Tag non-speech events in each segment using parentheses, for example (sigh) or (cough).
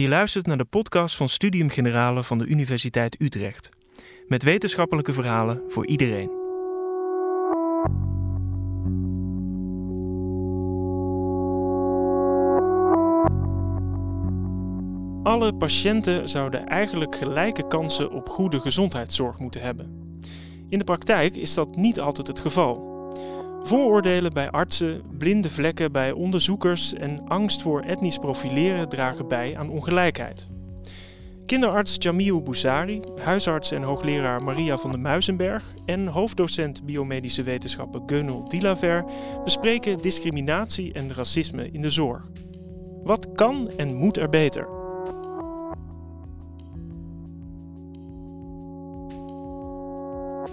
Je luistert naar de podcast van Studium Generale van de Universiteit Utrecht. Met wetenschappelijke verhalen voor iedereen. Alle patiënten zouden eigenlijk gelijke kansen op goede gezondheidszorg moeten hebben. In de praktijk is dat niet altijd het geval. Vooroordelen bij artsen, blinde vlekken bij onderzoekers en angst voor etnisch profileren dragen bij aan ongelijkheid. Kinderarts Jamiu Boussari, huisarts en hoogleraar Maria van der Muizenberg en hoofddocent biomedische wetenschappen Geunel Dilaver bespreken discriminatie en racisme in de zorg. Wat kan en moet er beter?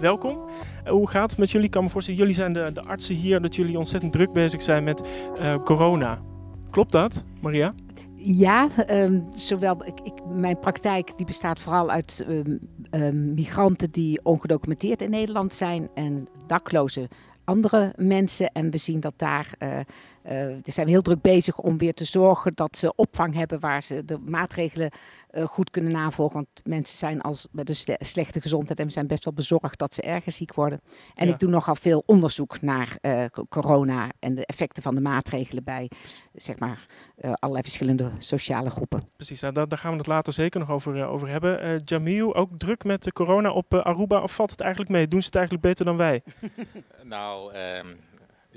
Welkom. Uh, hoe gaat het met jullie? Ik kan me voorstellen, jullie zijn de, de artsen hier, dat jullie ontzettend druk bezig zijn met uh, corona. Klopt dat, Maria? Ja, um, zowel ik, ik, mijn praktijk die bestaat vooral uit um, um, migranten die ongedocumenteerd in Nederland zijn en dakloze andere mensen. En we zien dat daar uh, zijn we heel druk bezig om weer te zorgen dat ze opvang hebben waar ze de maatregelen uh, goed kunnen navolgen. Want mensen zijn als met een slechte gezondheid en zijn best wel bezorgd dat ze erger ziek worden. En ja. ik doe nogal veel onderzoek naar uh, corona en de effecten van de maatregelen bij zeg maar allerlei verschillende sociale groepen. Precies, nou, daar, daar, gaan we het later zeker nog over, over hebben. Jamil, ook druk met de corona op Aruba of valt het eigenlijk mee? Doen ze het eigenlijk beter dan wij? (laughs) nou, um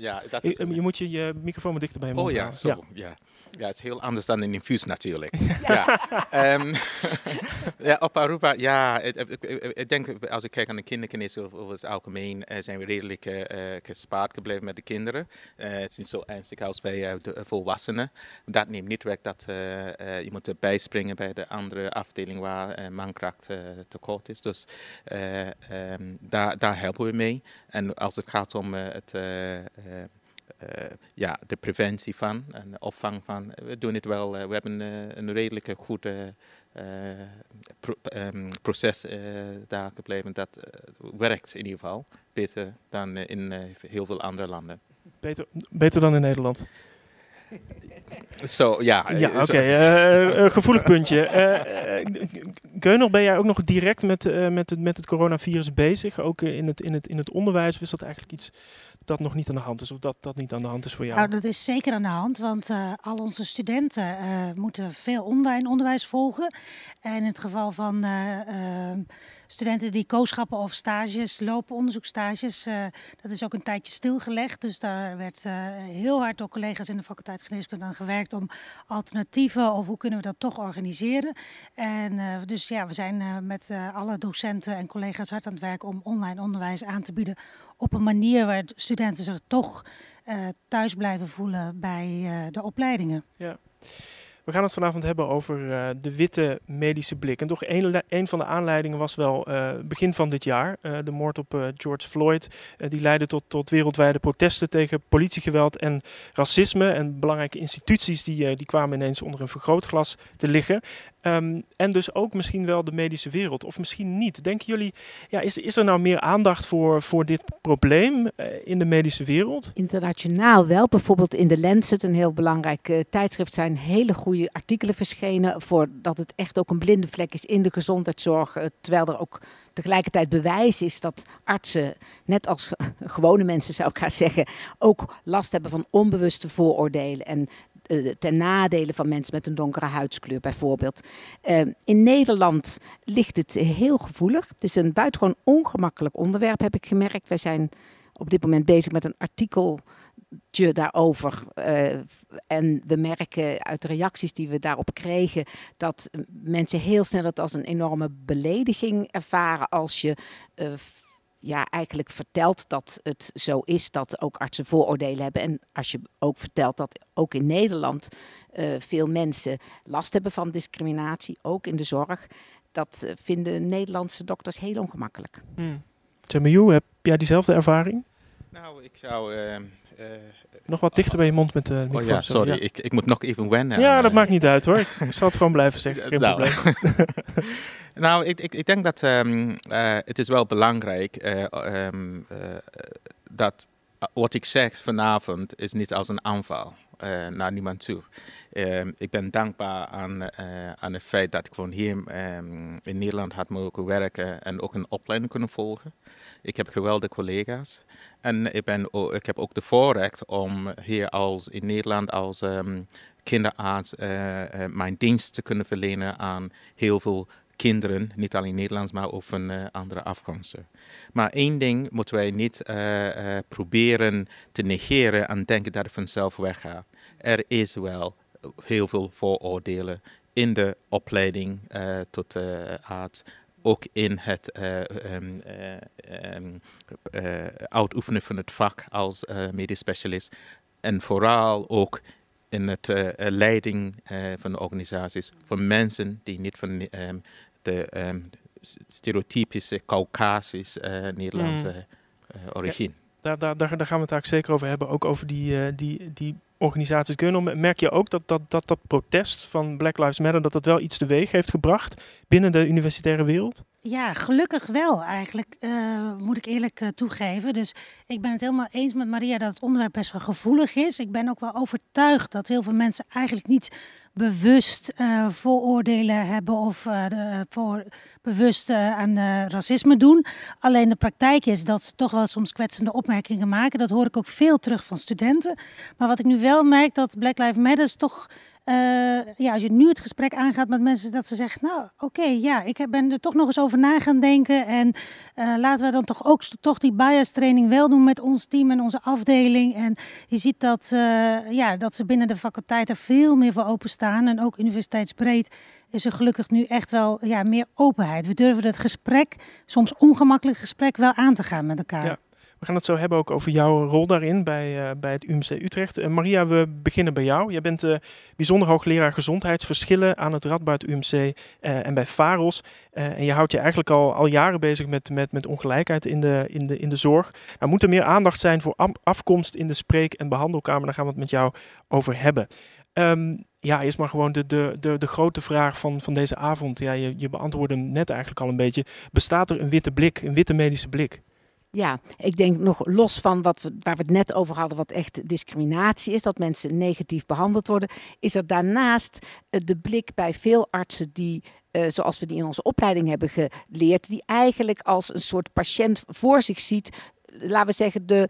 ja, dat is je, je moet je, je microfoon maar dichter bij mond Oh ja, zo. Ja. ja. Ja, het is heel anders dan een infuus natuurlijk. ja. Um, (laughs) ja, op Aruba, ja, ik, ik, ik, denk als ik kijk aan de kindergeneeskunde over, over het algemeen, uh, zijn we redelijk uh, gespaard gebleven met de kinderen. Uh, het is niet zo ernstig als bij de volwassenen. Dat neemt niet weg dat je moet bijspringen bij de andere afdeling waar mankracht tekort is. Dus um, daar, daar helpen we mee. En als het gaat om het ja, de preventie van en de opvang van. We doen het wel. Uh, we hebben uh, een redelijk goede pro um, proces daar gebleven. Dat werkt in ieder geval beter dan in heel veel andere landen. Beter, beter dan in Nederland? Zo, ja. Ja, oké. Okay. Uh, gevoelig puntje. Uh, ben jij ook nog direct met, uh, met, het, met het coronavirus bezig? Ook in, het, in, het, in het onderwijs? Of is dat eigenlijk iets dat nog niet aan de hand is? Of dat dat niet aan de hand is voor jou? Nou, dat is zeker aan de hand. Want al onze studenten moeten veel online onderwijs volgen. En in het geval van studenten die kooschappen of stages lopen, onderzoekstages, dat is ook een tijdje stilgelegd. Dus daar werd heel hard door collega's in de faculteit geneeskunde aan gewerkt om alternatieven of hoe kunnen we dat toch organiseren. En dus ja, we zijn met alle docenten en collega's hard aan het werk om online onderwijs aan te bieden op een manier waar studenten zich toch thuis blijven voelen bij de opleidingen. Ja. We gaan het vanavond hebben over uh, de witte medische blik. En toch een, van de aanleidingen was wel uh, begin van dit jaar. De moord op George Floyd. die leidde tot, tot wereldwijde protesten tegen politiegeweld en racisme. En belangrijke instituties die, die kwamen ineens onder een vergrootglas te liggen. Um, en dus ook misschien wel de medische wereld, of misschien niet. Denken jullie, ja, is, is er nou meer aandacht voor, voor dit probleem uh, in de medische wereld? Internationaal wel. Bijvoorbeeld in de Lancet, een heel belangrijk uh, tijdschrift, zijn hele goede artikelen verschenen. Voordat het echt ook een blinde vlek is in de gezondheidszorg. Uh, terwijl er ook tegelijkertijd bewijs is dat artsen, net als (laughs) gewone mensen zou ik gaan zeggen, ook last hebben van onbewuste vooroordelen. En ten nadele van mensen met een donkere huidskleur bijvoorbeeld. Uh, in Nederland ligt het heel gevoelig. Het is een buitengewoon ongemakkelijk onderwerp, heb ik gemerkt. Wij zijn op dit moment bezig met een artikel daarover. Uh, en we merken uit de reacties die we daarop kregen dat mensen heel snel het als een enorme belediging ervaren als je uh, ja, eigenlijk vertelt dat het zo is dat ook artsen vooroordelen hebben. En als je ook vertelt dat ook in Nederland uh, veel mensen last hebben van discriminatie, ook in de zorg, dat uh, vinden Nederlandse dokters heel ongemakkelijk. Hmm. Temiu, heb jij diezelfde ervaring? Nou, ik zou. Uh, nog wat dichter bij je mond met de microfoon. Oh ja, sorry, ja. Ik, ik moet nog even wennen. Ja, aan, dat maakt niet uit hoor. Ik (laughs) zal het gewoon blijven zeggen. Geen nou. (laughs) nou, ik, ik, ik denk dat um, uh, het is wel belangrijk um, dat wat ik zeg vanavond is niet als een aanval. Naar niemand toe. Ehm, ik ben dankbaar aan, aan het feit dat ik gewoon hier ehm, in Nederland had mogen werken en ook een opleiding kunnen volgen. Ik heb geweldige collega's. En ik, ben, ik heb ook de voorrecht om hier als, in Nederland als um, kinderarts mijn dienst te kunnen verlenen aan heel veel kinderen, niet alleen Nederlands, maar ook van uh, andere afkomsten. Maar één ding moeten wij niet uh, uh, proberen te negeren en denken dat het vanzelf weggaat. Er is wel heel veel vooroordelen in de opleiding tot arts, ook in het um, um, uitoefenen van het vak als medisch specialist. En vooral ook in het uh, leiding uh, van organisaties voor mensen die niet van um, de um, stereotypische Caucasisch uh, Nederlandse mm. origine. Ja, daar, daar, daar, gaan we het eigenlijk zeker over hebben, ook over die, die, die organisaties. Kun merk je ook dat dat, dat dat protest van Black Lives Matter, dat dat wel iets teweeg heeft gebracht binnen de universitaire wereld? Ja, gelukkig wel eigenlijk, uh, moet ik eerlijk uh, toegeven. Dus ik ben het helemaal eens met Maria dat het onderwerp best wel gevoelig is. Ik ben ook wel overtuigd dat heel veel mensen eigenlijk niet bewust uh, vooroordelen hebben of voor, bewust aan racisme doen. Alleen de praktijk is dat ze toch wel soms kwetsende opmerkingen maken. Dat hoor ik ook veel terug van studenten. Maar wat ik nu wel merk, dat Black Lives Matter toch uh, ja, als je nu het gesprek aangaat met mensen, dat ze zeggen, nou oké, ja, ik ben er toch nog eens over na gaan denken. En uh, laten we dan toch ook toch die bias training wel doen met ons team en onze afdeling. En je ziet dat, uh, ja, dat ze binnen de faculteit er veel meer voor openstaan. En ook universiteitsbreed is er gelukkig nu echt wel ja, meer openheid. We durven het gesprek, soms ongemakkelijk gesprek, wel aan te gaan met elkaar. Ja. We gaan het zo hebben ook over jouw rol daarin bij, uh, bij het UMC Utrecht. Uh, Maria, we beginnen bij jou. Jij bent uh, bijzonder hoogleraar gezondheidsverschillen aan het Radboud UMC en bij FAROS. en je houdt je eigenlijk al, al jaren bezig met, met, met ongelijkheid in de, in, de, in de zorg. Nou moet er meer aandacht zijn voor afkomst in de spreek- en behandelkamer. Daar gaan we het met jou over hebben. Um, ja, eerst maar gewoon de, de, de, de grote vraag van, van deze avond. Ja, je, je beantwoordde hem net eigenlijk al een beetje. Bestaat er een witte blik, een witte medische blik? Ja, ik denk nog los van wat we, waar we het net over hadden, wat echt discriminatie is, dat mensen negatief behandeld worden, is er daarnaast eh, de blik bij veel artsen die, uh, zoals we die in onze opleiding hebben geleerd, die eigenlijk als een soort patiënt voor zich ziet laten we zeggen, de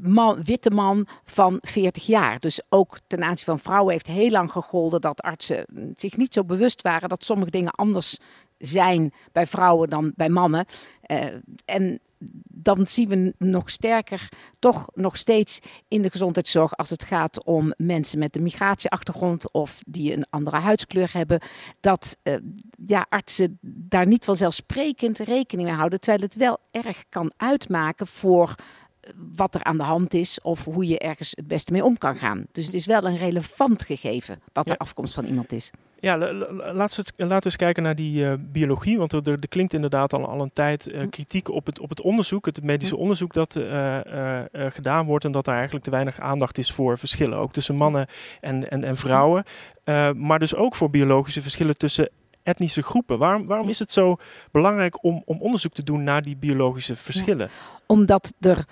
man, witte man van 40 jaar. Dus ook ten aanzien van vrouwen heeft heel lang gegolden dat artsen zich niet zo bewust waren dat sommige dingen anders zijn bij vrouwen dan bij mannen. En dan zien we nog sterker, toch nog steeds in de gezondheidszorg als het gaat om mensen met een migratieachtergrond of die een andere huidskleur hebben, dat uh, ja, artsen daar niet vanzelfsprekend rekening mee houden, terwijl het wel erg kan uitmaken voor eh, wat er aan de hand is of hoe je ergens het beste mee om kan gaan. Dus het is wel een relevant gegeven wat de afkomst van iemand is. Ja, laten we, laten we eens kijken naar die uh, biologie. Want er, er, klinkt inderdaad al, al een tijd uh, kritiek op het, op het onderzoek, het medische onderzoek dat uh, gedaan wordt. En dat er eigenlijk te weinig aandacht is voor verschillen. Ook tussen mannen en, en, en vrouwen. maar dus ook voor biologische verschillen tussen etnische groepen. Waarom, waarom is het zo belangrijk om, om onderzoek te doen naar die biologische verschillen? Omdat er,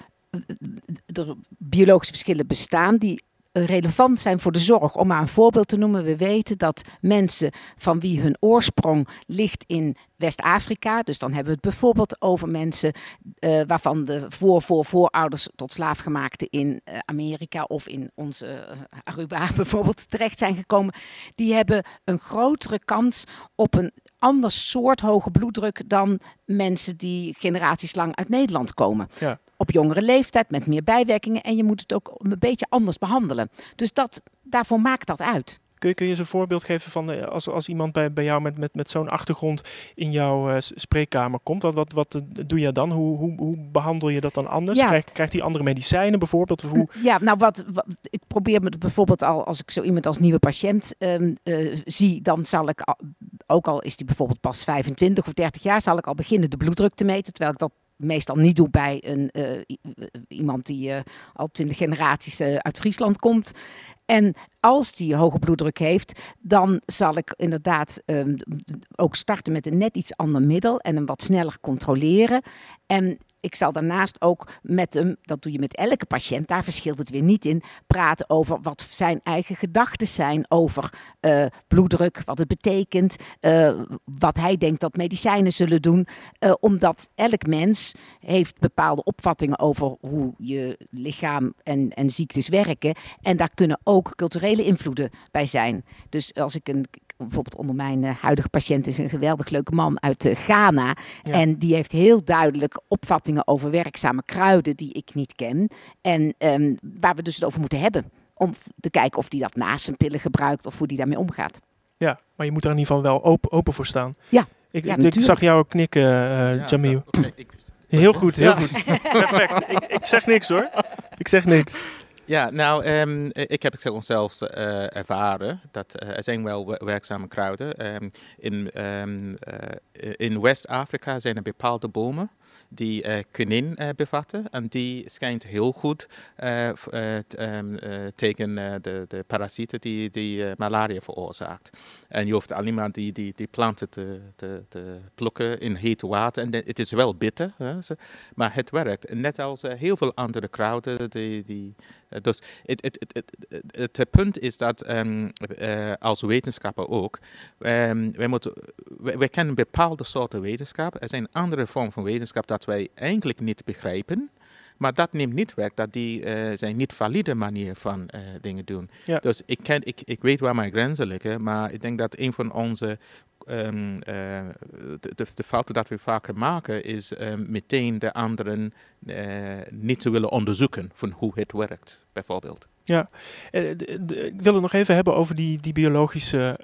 er biologische verschillen bestaan die relevant zijn voor de zorg. Om maar een voorbeeld te noemen, we weten dat mensen van wie hun oorsprong ligt in West-Afrika, dus dan hebben we het bijvoorbeeld over mensen uh, waarvan de voor, voor, voorouders tot slaafgemaakte in uh, Amerika of in onze Aruba (laughs) bijvoorbeeld terecht zijn gekomen, die hebben een grotere kans op een ander soort hoge bloeddruk dan mensen die generaties lang uit Nederland komen. Ja op jongere leeftijd met meer bijwerkingen en je moet het ook een beetje anders behandelen. Dus dat, daarvoor maakt dat uit. Kun je, kun je eens een voorbeeld geven van eh, als, als iemand bij, bij jou met, met, met zo'n achtergrond in jouw uh, spreekkamer komt? Wat, wat, wat doe je dan? Hoe, hoe, hoe behandel je dat dan anders? Ja. Krijgt, krijgt hij andere medicijnen bijvoorbeeld? Of hoe? Ja, nou wat, wat, ik probeer me bijvoorbeeld al als ik zo iemand als nieuwe patiënt uh, zie, dan zal ik al, ook al is die bijvoorbeeld pas 25 of 30 jaar, zal ik al beginnen de bloeddruk te meten, terwijl ik dat meestal niet doe bij een, uh, iemand die uh, al twintig generaties uit Friesland komt. En als die hoge bloeddruk heeft, dan zal ik inderdaad um, ook starten met een net iets ander middel en hem wat sneller controleren. En ik zal daarnaast ook met hem, dat doe je met elke patiënt, daar verschilt het weer niet in, praten over wat zijn eigen gedachten zijn over uh, bloeddruk, wat het betekent, uh, wat hij denkt dat medicijnen zullen doen. Uh, omdat elk mens heeft bepaalde opvattingen over hoe je lichaam en, en ziektes werken. En daar kunnen ook culturele invloeden bij zijn. Dus als ik een bijvoorbeeld onder mijn uh, huidige patiënt is een geweldig leuke man uit uh, Ghana. Ja. En die heeft heel duidelijk opvattingen over werkzame kruiden die ik niet ken. En um, waar we dus het over moeten hebben. Om te kijken of die dat naast zijn pillen gebruikt of hoe die daarmee omgaat. Ja, maar je moet er in ieder geval wel open, open voor staan. Ja. Ik, ja, ik, zag jou ook knikken, uh, ja, Jamil. Okay, heel goed, heel goed. (laughs) Perfect. ik, ik zeg niks hoor. Ik zeg niks. Ja, nou, um, ik heb het zelfs uh, ervaren dat uh, er zijn wel werkzame kruiden. Um, in uh, in West-Afrika zijn er bepaalde bomen die uh, bevatten. En die schijnt heel goed tegen de, de parasieten die, die malaria veroorzaakt. En je hoeft alleen maar die, die, die planten te, te, te plukken in heet water. En het is wel bitter, hè, maar het werkt. Net als heel veel andere kruiden. Die, die, dus het, het, het, het, punt is dat um, als wetenschapper ook, um, wij, moeten, wij kennen bepaalde soorten wetenschap. Er zijn andere vormen van wetenschap dat wij eigenlijk niet begrijpen. Maar dat neemt niet weg dat die uh, zijn niet valide manier van uh, dingen doen. Ja. Dus ik, ken, ik, ik weet waar mijn grenzen liggen, maar ik denk dat een van onze um, uh, de, de, fouten dat we vaker maken is um, meteen de anderen niet te willen onderzoeken van hoe het werkt, bijvoorbeeld. Ja, ik wil het nog even hebben over die, die biologische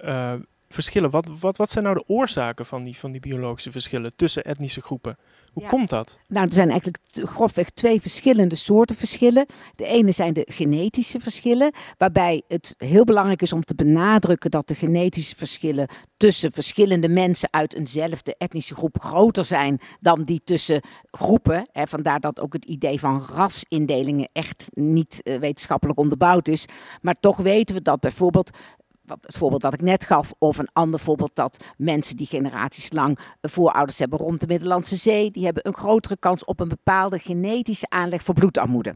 verschillen. Wat, wat, wat zijn nou de oorzaken van die, van die biologische verschillen tussen etnische groepen? Hoe Ja. komt dat? Nou, er zijn eigenlijk grofweg twee verschillende soorten verschillen. De ene zijn de genetische verschillen, waarbij het heel belangrijk is om te benadrukken dat de genetische verschillen tussen verschillende mensen uit eenzelfde etnische groep groter zijn dan die tussen groepen. Hè, vandaar dat ook het idee van rasindelingen echt niet eh, wetenschappelijk onderbouwd is. Maar toch weten we dat bijvoorbeeld het voorbeeld dat ik net gaf, of een ander voorbeeld dat mensen die generaties lang voorouders hebben rond de Middellandse Zee, die hebben een grotere kans op een bepaalde genetische aanleg voor bloedarmoede.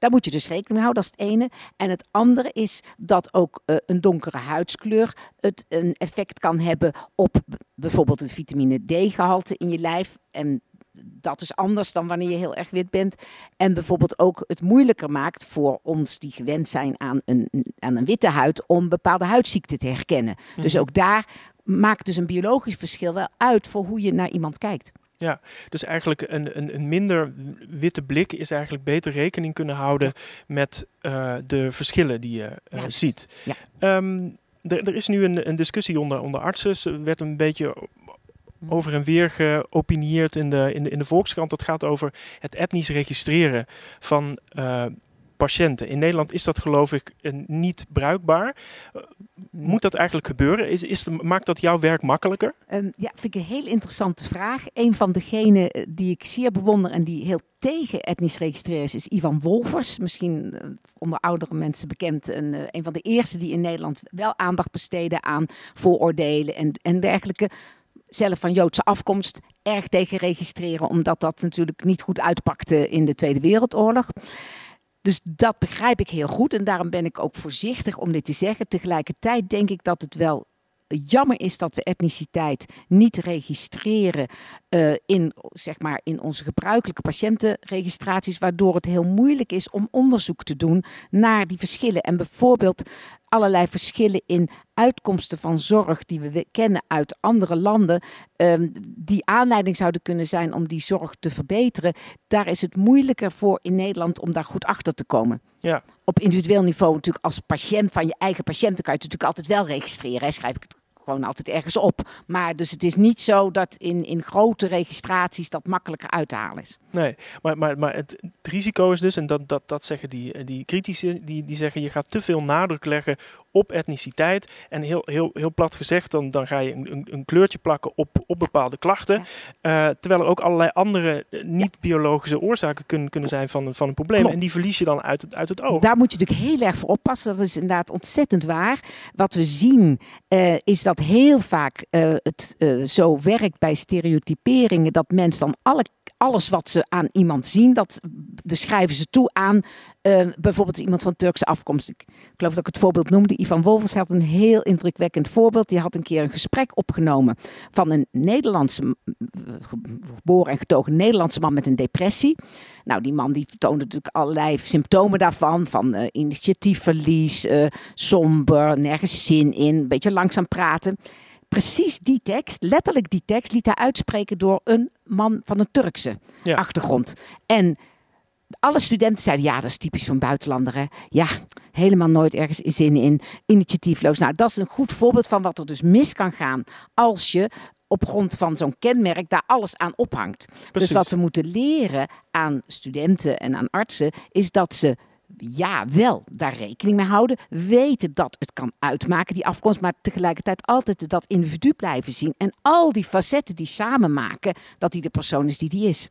Daar moet je dus rekening mee houden, dat is het ene. En het andere is dat ook uh, een donkere huidskleur het een effect kan hebben op bijvoorbeeld het vitamine D-gehalte in je lijf. En dat is anders dan wanneer je heel erg wit bent. En bijvoorbeeld ook het moeilijker maakt voor ons die gewend zijn aan een, aan een witte huid om bepaalde huidziekten te herkennen. Mhm. Dus ook daar maakt dus een biologisch verschil wel uit voor hoe je naar iemand kijkt. Ja, dus eigenlijk een, een, een minder witte blik is eigenlijk beter rekening kunnen houden met uh, de verschillen die je uh, Juist. ziet. Ja. Um, er, er is nu een, een discussie onder, onder artsen. Er werd een beetje over en weer geopinieerd in de, in, de, in de Volkskrant. Dat gaat over het etnisch registreren van uh, patiënten. In Nederland is dat geloof ik niet bruikbaar. Uh, moet dat eigenlijk gebeuren? Is, is maakt dat jouw werk makkelijker? Um, ja, vind ik een heel interessante vraag. Een van degenen eh, die ik zeer bewonder en die heel tegen etnisch registreren is, is Ivan Wolfers. Misschien onder oudere mensen bekend. Een, een van de eerste die in Nederland wel aandacht besteden aan vooroordelen en, en dergelijke zelf van Joodse afkomst erg tegen registreren, omdat dat natuurlijk niet goed uitpakte in de Tweede Wereldoorlog. Dus dat begrijp ik heel goed en daarom ben ik ook voorzichtig om dit te zeggen. Tegelijkertijd denk ik dat het wel jammer is dat we etniciteit niet registreren uh, in, zeg maar, in onze gebruikelijke patiëntenregistraties, waardoor het heel moeilijk is om onderzoek te doen naar die verschillen. En bijvoorbeeld allerlei verschillen in uitkomsten van zorg die we kennen uit andere landen, um, die aanleiding zouden kunnen zijn om die zorg te verbeteren, daar is het moeilijker voor in Nederland om daar goed achter te komen. Ja. Op individueel niveau natuurlijk als patiënt van je eigen patiënten kan je het natuurlijk altijd wel registreren, hè, schrijf ik het gewoon altijd ergens op. Maar dus het is niet zo dat in, in grote registraties dat makkelijker uit te halen is. Nee, maar, maar, maar het, het risico is dus, en dat, dat, dat zeggen die, die critici, die, die zeggen je gaat te veel nadruk leggen op etniciteit. En heel, heel, heel plat gezegd, dan, dan ga je een, een, een kleurtje plakken op, op bepaalde klachten. Ja. Uh, terwijl er ook allerlei andere niet-biologische oorzaken kunnen, kunnen zijn van, van een probleem. Klopt. En die verlies je dan uit het, uit het oog. Daar moet je natuurlijk heel erg voor oppassen. Dat is inderdaad ontzettend waar. Wat we zien uh, is dat heel vaak uh, het zo werkt bij stereotyperingen dat mensen dan alle alles wat ze aan iemand zien, dat de schrijven ze toe aan uh, bijvoorbeeld iemand van Turkse afkomst. Ik geloof dat ik het voorbeeld noemde. Ivan Wolfers had een heel indrukwekkend voorbeeld. Die had een keer een gesprek opgenomen van een Nederlandse, geboren en getogen Nederlandse man met een depressie. Nou, die man die toonde natuurlijk allerlei symptomen daarvan. Van uh, initiatiefverlies, uh, somber, nergens zin in, een beetje langzaam praten precies die tekst, letterlijk die tekst, liet hij uitspreken door een man van een Turkse achtergrond. En alle studenten zeiden, ja, dat is typisch van buitenlander. Hè? Ja, helemaal nooit ergens zin in, initiatiefloos. Nou, dat is een goed voorbeeld van wat er dus mis kan gaan als je op grond van zo'n kenmerk daar alles aan ophangt. Dus wat we moeten leren aan studenten en aan artsen is dat ze ja, wel daar rekening mee houden. Weten dat het kan uitmaken, die afkomst. Maar tegelijkertijd altijd dat individu blijven zien. En al die facetten die samen maken dat hij de persoon is die die is.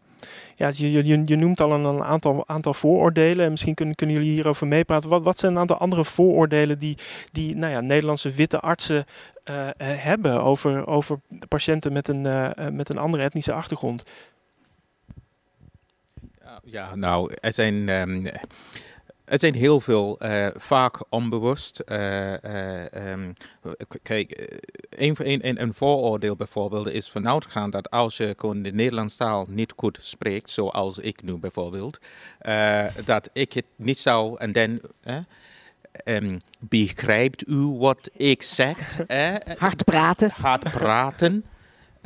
Ja, je, je, je noemt al een, aantal, aantal vooroordelen. En misschien kunnen, kunnen jullie hierover meepraten. Wat, wat zijn een aantal andere vooroordelen die, die nou ja, Nederlandse witte artsen uh, hebben over, over patiënten met een, uh, met een andere etnische achtergrond? Ja, nou, er zijn. Um, het zijn heel veel, uh, vaak onbewust. Uh, um, kijk, een, een, een, vooroordeel bijvoorbeeld is vanuit gaan dat als je gewoon de Nederlandse taal niet goed spreekt, zoals ik nu bijvoorbeeld, dat ik het niet zou en dan. Um, begrijpt u wat ik zeg? hard praten. Hard praten.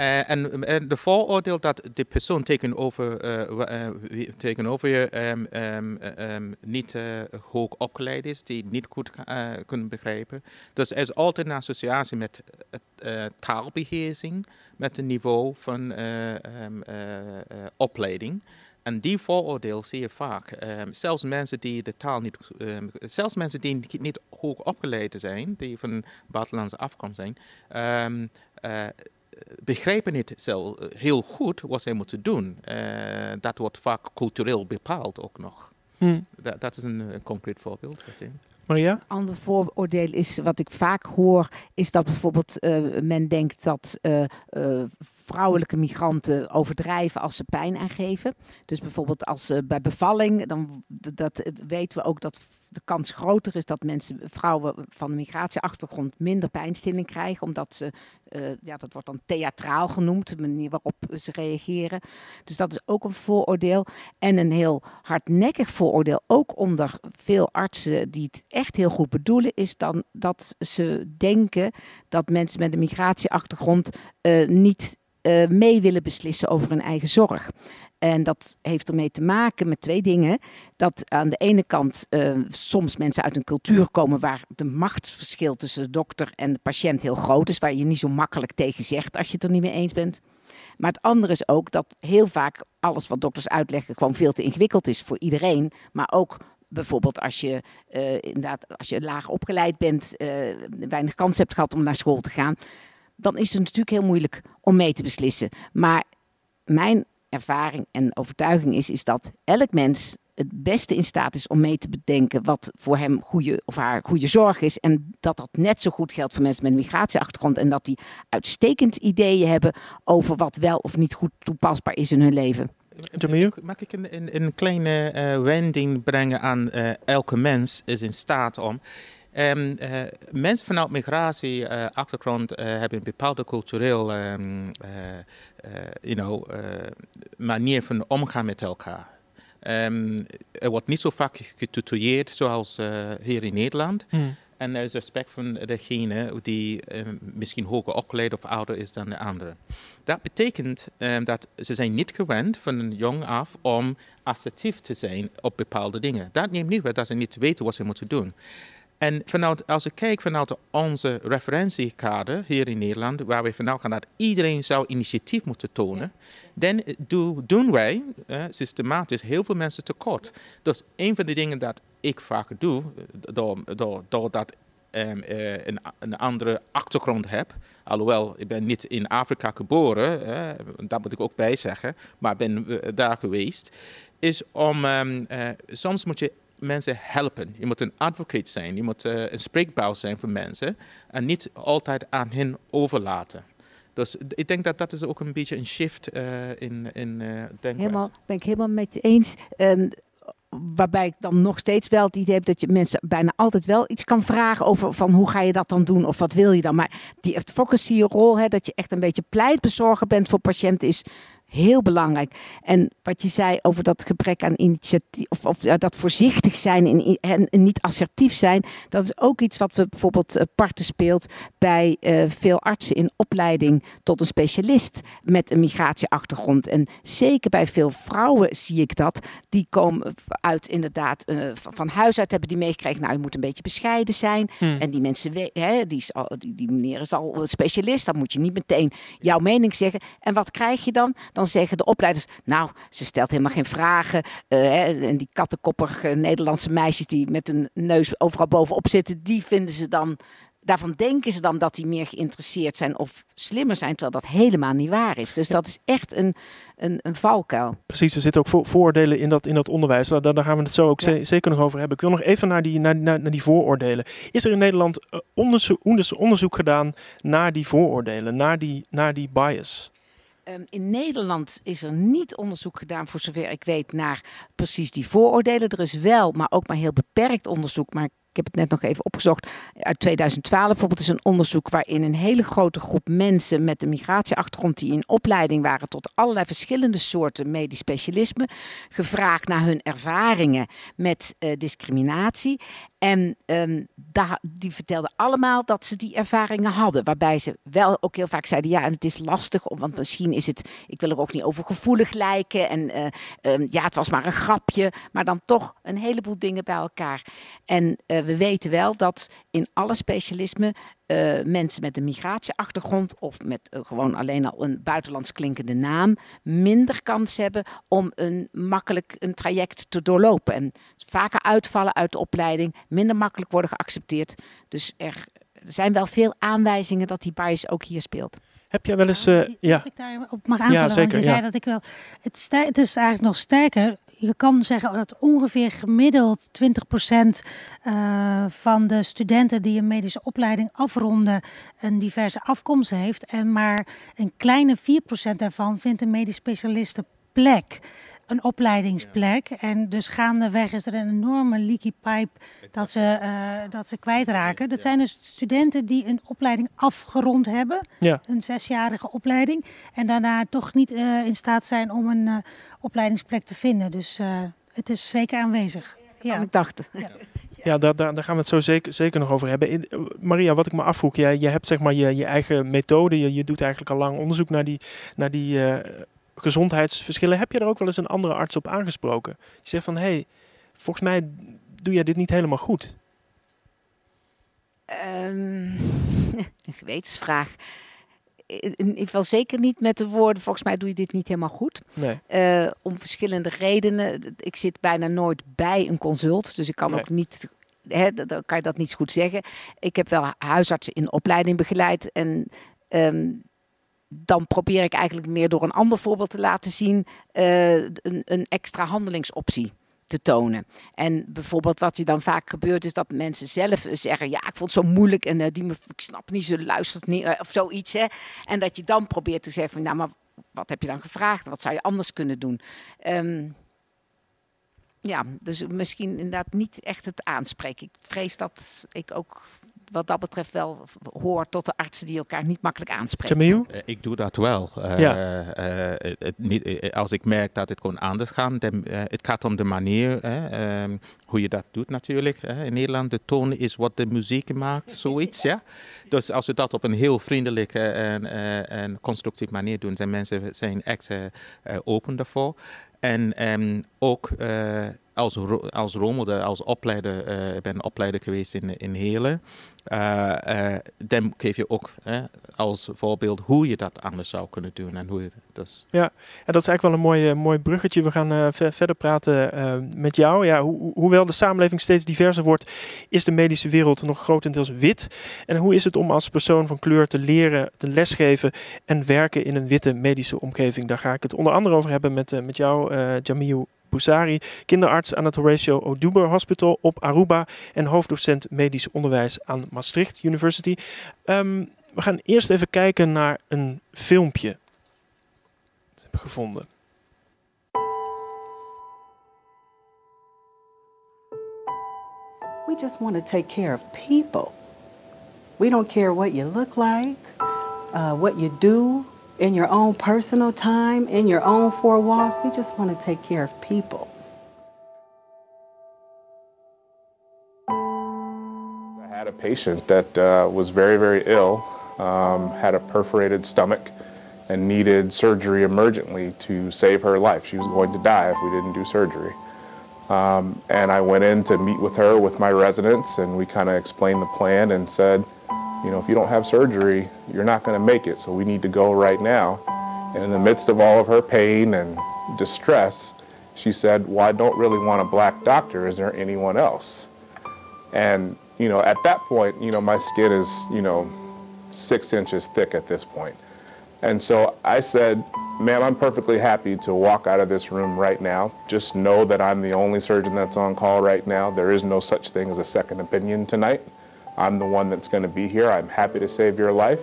Uh, en, en, de vooroordeel dat de persoon tegenover, uh, tegenover je um, um, um, niet hoog opgeleid is, die niet goed kunnen begrijpen. Dus er is altijd een associatie met taalbeheersing, met een niveau van opleiding. En die vooroordeel zie je vaak. zelfs mensen die de taal niet, zelfs mensen die niet hoog opgeleid zijn, die van buitenlandse afkomst zijn, begrijpen niet zo eh, heel goed wat zij moeten doen. Uh, dat wordt vaak cultureel bepaald ook nog. Hmm. Dat, dat, is een, een concreet voorbeeld. Maria? Een ander vooroordeel is, wat ik vaak hoor, is dat bijvoorbeeld uh, men denkt dat uh, uh, vrouwelijke migranten overdrijven als ze pijn aangeven. Dus bijvoorbeeld als uh, bij bevalling, dan dat, weten we ook dat de kans groter is dat mensen, vrouwen van een migratieachtergrond minder pijnstilling krijgen, omdat ze, uh, ja, dat wordt dan theatraal genoemd, de manier waarop ze reageren. Dus dat is ook een vooroordeel. En een heel hardnekkig vooroordeel, ook onder veel artsen die het echt heel goed bedoelen, is dan dat ze denken dat mensen met een migratieachtergrond niet uh, mee willen beslissen over hun eigen zorg. En dat heeft ermee te maken met twee dingen. Dat aan de ene kant uh, soms mensen uit een cultuur komen waar de machtsverschil tussen de dokter en de patiënt heel groot is, waar je niet zo makkelijk tegen zegt als je het er niet mee eens bent. Maar het andere is ook dat heel vaak alles wat dokters uitleggen gewoon veel te ingewikkeld is voor iedereen, maar ook bijvoorbeeld als je uh, inderdaad als je laag opgeleid bent, uh, weinig kans hebt gehad om naar school te gaan, dan is het natuurlijk heel moeilijk om mee te beslissen. Maar mijn ervaring en overtuiging is, is dat elk mens het beste in staat is om mee te bedenken wat voor hem goede of haar goede zorg is. En dat dat net zo goed geldt voor mensen met een migratieachtergrond. En dat die uitstekend ideeën hebben over wat wel of niet goed toepasbaar is in hun leven. Mag ik een, een, een kleine uh, wending brengen aan uh, elke mens is in staat om Um, uh, mensen vanuit migratieachtergrond uh, uh, hebben een bepaalde cultureel um, you know, manier van omgaan met elkaar. Um, er wordt niet zo vaak getutoreerd zoals hier in Nederland. Hmm. En er is respect van degene die misschien hoger opgeleid of ouder is dan de andere. Dat betekent dat ze zijn niet gewend van jong af om assertief te zijn op bepaalde dingen. Dat neemt niet weg dat ze niet weten wat ze moeten doen. En vanuit, als ik kijk vanuit onze referentiekader hier in Nederland, waar we vanuit gaan dat iedereen zou initiatief moeten tonen, dan doen wij uh, systematisch heel veel mensen tekort. Dus een van de dingen dat ik vaak doe, doordat door, door um, uh, een, een, andere achtergrond heb, alhoewel ik ben niet in Afrika geboren, uh, dat moet ik ook bij zeggen, maar ben uh, daar geweest, is om, um, soms moet je mensen helpen. Je moet een advocate zijn, je moet uh, een spreekbuis zijn voor mensen en niet altijd aan hen overlaten. Dus ik denk dat dat is ook een beetje een shift in, in denkwijze. Helemaal, ben ik helemaal met je eens. waarbij ik dan nog steeds wel het idee heb dat je mensen bijna altijd wel iets kan vragen over van hoe ga je dat dan doen of wat wil je dan. Maar die advocacy rol, hè, dat je echt een beetje pleitbezorger bent voor patiënten, is heel belangrijk. En wat je zei over dat gebrek aan initiatief, of, of dat voorzichtig zijn in, en, niet assertief zijn, dat is ook iets wat we bijvoorbeeld uh, parten speelt bij uh, veel artsen in opleiding tot een specialist met een migratieachtergrond. En zeker bij veel vrouwen zie ik dat. Die komen uit inderdaad uh, van huis uit hebben die meegekregen, nou je moet een beetje bescheiden zijn. Hmm. En die mensen, hè, die, is al, die, die meneer is al specialist, dan moet je niet meteen jouw mening zeggen. En wat krijg je dan? Dan dan zeggen de opleiders, nou, ze stelt helemaal geen vragen. Uh, en die kattenkoppige Nederlandse meisjes die met een neus overal bovenop zitten, die vinden ze dan daarvan denken ze dan dat die meer geïnteresseerd zijn of slimmer zijn, terwijl dat helemaal niet waar is. Dus dat is echt een, een, een valkuil. Precies, er zitten ook voor, vooroordelen in dat, in dat onderwijs. Daar, daar gaan we het zo ook zeker nog over hebben. Ik wil nog even naar die, naar, naar, naar die vooroordelen. Is er in Nederland uh, onderzoek, onderzoek gedaan naar die vooroordelen, naar die, naar die bias? Ehm, in Nederland is er niet onderzoek gedaan, voor zover ik weet, naar precies die vooroordelen. Er is wel, maar ook maar heel beperkt onderzoek. Maar ik heb het net nog even opgezocht. Uit 2012 bijvoorbeeld is een onderzoek waarin een hele grote groep mensen met een migratieachtergrond die in opleiding waren tot allerlei verschillende soorten medisch specialisme, gevraagd naar hun ervaringen met uh, discriminatie. En um, die vertelden allemaal dat ze die ervaringen hadden. Waarbij ze wel ook heel vaak zeiden: ja, en het is lastig, want misschien is het, ik wil er ook niet over gevoelig lijken. En uh, um, ja, het was maar een grapje. Maar dan toch een heleboel dingen bij elkaar. En uh, we weten wel dat in alle specialismen uh, mensen met een migratieachtergrond of met uh, gewoon alleen al een buitenlands klinkende naam minder kans hebben om een makkelijk een traject te doorlopen. En vaker uitvallen uit de opleiding, minder makkelijk worden geaccepteerd. Dus er, zijn wel veel aanwijzingen dat die bias ook hier speelt. Heb jij wel eens. Uh, ja, Als ik daar op mag aanvullen, ja, zeker, want je ja. zei dat ik wel. Het, het is eigenlijk nog sterker je kan zeggen dat ongeveer gemiddeld 20% uh, van de studenten die een medische opleiding afronden een diverse afkomst heeft. En maar een kleine 4% daarvan vindt een medisch specialiste plek een opleidingsplek. En dus gaandeweg is er een enorme leaky pipe dat ze, uh, dat ze kwijtraken. Dat zijn dus studenten die een opleiding afgerond hebben. Ja. Een zesjarige opleiding. En daarna toch niet uh, in staat zijn om een uh, opleidingsplek te vinden. Dus het is zeker aanwezig. Ja, ik dacht. Ja. Ja, daar, daar, daar, gaan we het zo zeker, zeker nog over hebben. Maria, wat ik me afvroeg, jij, je hebt zeg maar je, je eigen methode. Je, je doet eigenlijk al lang onderzoek naar die, naar die gezondheidsverschillen. Heb je er ook wel eens een andere arts op aangesproken? Die zegt van, hé, hey, volgens mij doe jij dit niet helemaal goed. Um, een (laughs) gewetensvraag. In ieder geval zeker niet met de woorden, volgens mij doe je dit niet helemaal goed. Nee. Uh, om verschillende redenen. Ik zit bijna nooit bij een consult, dus ik kan ook niet He, dan kan je dat niet zo goed zeggen. Ik heb wel huisartsen in opleiding begeleid. En um, dan probeer ik eigenlijk meer door een ander voorbeeld te laten zien uh, een, een extra handelingsoptie te tonen. En bijvoorbeeld wat je dan vaak gebeurt is dat mensen zelf zeggen: ja, ik vond het zo moeilijk en uh, die me, ik snap niet, ze luistert niet uh, of zoiets. Hè. En dat je dan probeert te zeggen: nou, maar wat heb je dan gevraagd? Wat zou je anders kunnen doen? Um, ja, dus misschien inderdaad niet echt het aanspreken. Ik vrees dat ik ook wat dat betreft wel hoort tot de artsen die elkaar niet makkelijk aanspreken. Uh, ik doe dat wel. Uh, ja. uh, het, niet, als ik merk dat het gewoon anders gaat, dan, het gaat om de manier um, hoe je dat doet natuurlijk. in Nederland, de toon is wat de muziek maakt, (laughs) zoiets. ja? Dus als we dat op een heel vriendelijke en, en constructieve manier doen, zijn mensen zijn echt open daarvoor. En um, ook als, als rolmodel, als opleider, uh, ben opleider geweest in, in Helen. Uh, dan geef je ook als voorbeeld hoe je dat anders zou kunnen doen. En hoe dus. Ja, en dat is eigenlijk wel een mooi, mooi bruggetje. We gaan verder praten met jou. Ja, ho hoewel de samenleving steeds diverser wordt, is de medische wereld nog grotendeels wit. En hoe is het om als persoon van kleur te leren, te lesgeven en werken in een witte medische omgeving? Daar ga ik het onder andere over hebben met, met jou, Jamiu Bousari, kinderarts aan het Horatio Oduber Hospital op Aruba en hoofddocent medisch onderwijs aan Maastricht University. Um, we gaan eerst even kijken naar een filmpje. Dat heb ik gevonden. We just want to take care of people. We don't care what you look like, uh, what you do in your own personal time, in your own four walls. We just want to take care of people. I had a patient that uh, was very, very ill, um, had a perforated stomach, and needed surgery emergently to save her life. She was going to die if we didn't do surgery. Um, and I went in to meet with her with my residents, and we kind of explained the plan and said, you know, if you don't have surgery, you're not going to make it, so we need to go right now. And in the midst of all of her pain and distress, she said, Well, I don't really want a black doctor. Is there anyone else? And, you know, at that point, you know, my skin is, you know, six inches thick at this point. And so I said, Ma'am, I'm perfectly happy to walk out of this room right now. Just know that I'm the only surgeon that's on call right now. There is no such thing as a second opinion tonight. I'm the one that's going to be here. I'm happy to save your life.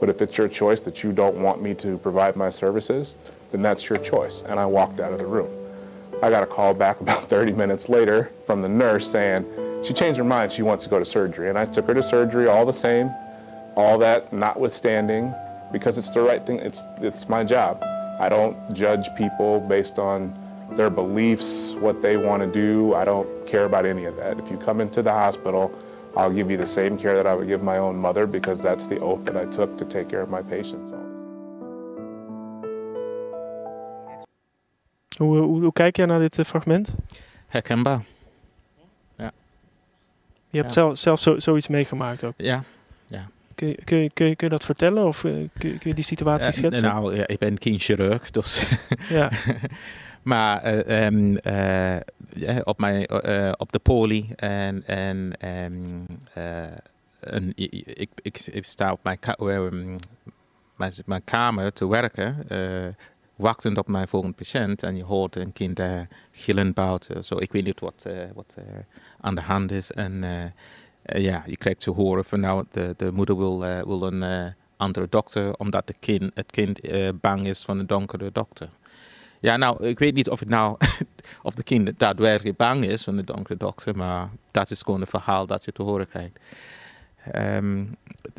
But if it's your choice that you don't want me to provide my services, then that's your choice. And I walked out of the room. I got a call back (laughs) about 30 minutes later from the nurse saying she changed her mind. She wants to go to surgery. And I took her to surgery all the same, all that notwithstanding, because it's the right thing. It's, it's my job. I don't judge people based on their beliefs, what they want to do. I don't care about any of that. If you come into the hospital, I'll give you the same care that I would give my own mother because that's the oath that I took to take care of my patients. Hoe, hoe, hoe kijk jij naar dit uh, fragment? Herkenbaar. Ja. Je hebt Ja. zelf, zelf zo, zoiets meegemaakt ook. Ja. ja. Kun je, kun, je, kun, je, kun je dat vertellen of uh, kun, je, kun je die situatie Eh, schetsen? nou, ja, ik ben geen chirurg, dus... Ja. (laughs) maar eh, ehm, eh, ja, op, mijn, eh, op de poli en, en, eh, ik, ik, ik sta op mijn, ka- mijn, mijn kamer te werken, eh, wachtend op mijn volgende patiënt. En je hoort een kind eh, gillen buiten. Zo, ik weet niet wat, eh, wat eh, aan de hand is. En eh, eh, ja, je krijgt te horen van nou, de, de moeder wil, eh, wil een eh, andere dokter, omdat de kind, het kind eh, bang is van een donkere dokter. Ja, nou, ik weet niet of het nou (laughs) of de kind daadwerkelijk bang is van de donkere dokter, maar dat is gewoon een verhaal dat je te horen krijgt. Ehm,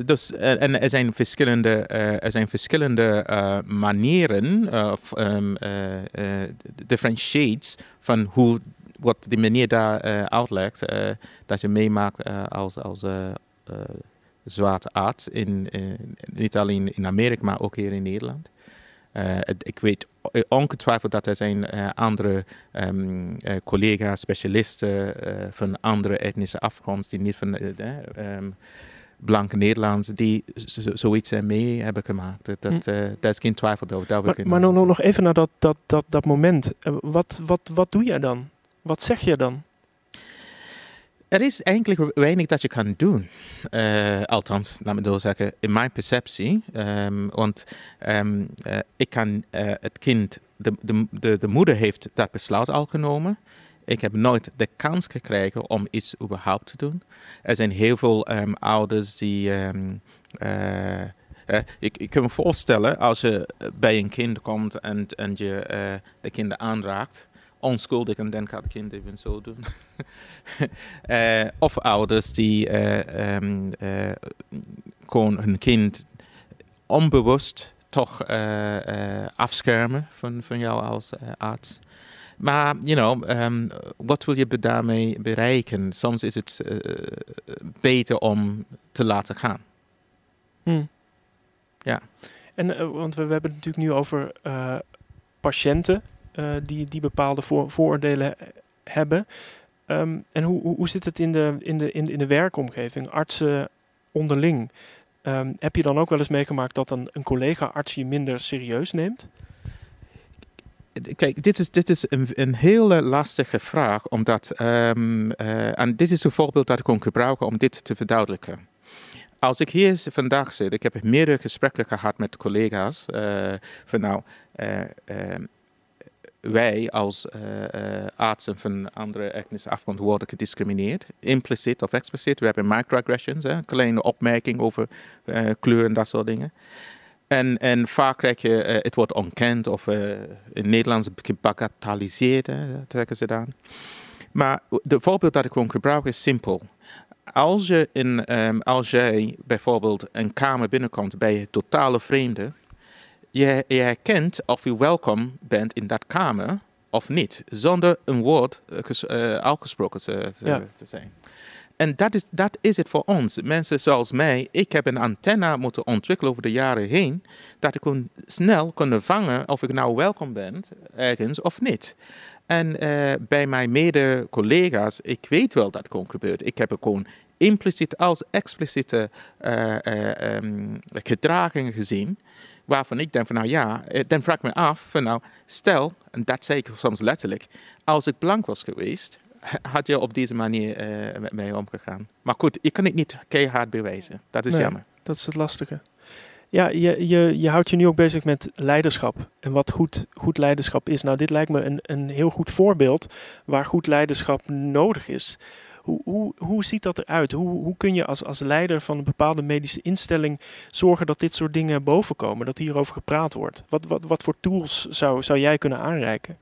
dus, eh, en er zijn verschillende, eh, er zijn verschillende eh, manieren, of ehm, eh, eh, differentiates van hoe, wat die meneer daar uitlegt, dat je meemaakt als, als zwarte arts, in- niet alleen in Amerika, maar ook hier in Nederland. Eh, het- ik weet ongetwijfeld dat er zijn eh, andere ehm, eh, collega's, specialisten van andere etnische afkomst, die niet van ehm, blanke Nederlanders, die zoiets mee hebben gemaakt. Dat, dat, daar is geen twijfel over. Ik Maar, maar nog, nog- even naar dat, dat, dat, dat moment. Wat, wat, wat doe jij dan? Wat zeg je dan? Er is eigenlijk weinig dat je kan doen. Eh, althans, laat me zo zeggen, in mijn perceptie. Ehm, want ehm, eh, ik kan eh, het kind, de, de, de, de moeder heeft dat besluit al genomen. Ik heb nooit de kans gekregen om iets überhaupt te doen. Er zijn heel veel ehm, ouders die. eh, ik, ik kan me voorstellen als je bij een kind komt en, en je de kind aanraakt, onschuldig en dan gaat kind even zo doen. (laughs) Eh, of ouders die eh, ehm, eh, gewoon hun kind onbewust toch afschermen van, van jou als arts. Maar, you know, ehm, wat wil je daarmee bereiken? Soms is het beter om te laten gaan. Hm. Ja. En, want we, we hebben het natuurlijk nu over patiënten eh, die, die bepaalde voor, vooroordelen eh, hebben. Ehm, en hoe, hoe, zit het in de, in, de, in, de, in de werkomgeving? Artsen onderling. Ehm, heb je dan ook wel eens meegemaakt dat een, een collega-arts je minder serieus neemt? Kijk, dit is, dit is een, een hele lastige vraag, omdat, ehm, eh, en dit is een voorbeeld dat ik kon gebruiken om dit te verduidelijken. Als ik hier vandaag zit, ik heb meerdere gesprekken gehad met collega's, eh, van nou, eh, wij als uh, artsen van andere etnische afkomst worden gediscrimineerd, impliciet of expliciet. We hebben microaggressions, hè, kleine opmerking over kleur en dat soort dingen. En, en vaak krijg je, het wordt ontkend of in Nederlands gebagatelliseerd, zeggen ze dan. Maar de voorbeeld dat ik gewoon gebruik is simpel. Als, je in, um, als jij bijvoorbeeld een kamer binnenkomt bij een totale vreemde, je, je herkent of je welkom bent in dat kamer of niet, zonder een woord uh, uitgesproken te, te, te zijn. En dat is, dat is het voor ons. Mensen zoals mij, ik heb een antenne moeten ontwikkelen over de jaren heen, dat ik kon snel kon vangen of ik nou welkom ben ergens of niet. En uh, bij mijn mede-collega's, ik weet wel dat het gewoon gebeurt. Ik heb het gewoon impliciet als expliciete uh, um, gedragingen gezien. Waarvan ik denk van nou ja, dan vraag ik me af van nou, stel, en dat zeg ik soms letterlijk, als ik blank was geweest, had je op deze manier met mij omgegaan. Maar goed, ik kan het niet keihard bewijzen. Dat is jammer. Dat is het lastige. Ja, je, je, je houdt je nu ook bezig met leiderschap en wat goed, goed leiderschap is. Nou, dit lijkt me een, een heel goed voorbeeld waar goed leiderschap nodig is. Hoe, hoe, hoe ziet dat eruit? Hoe, hoe kun je als, als leider van een bepaalde medische instelling zorgen dat dit soort dingen bovenkomen, dat hierover gepraat wordt? Wat, wat, wat voor tools zou, zou jij kunnen aanreiken?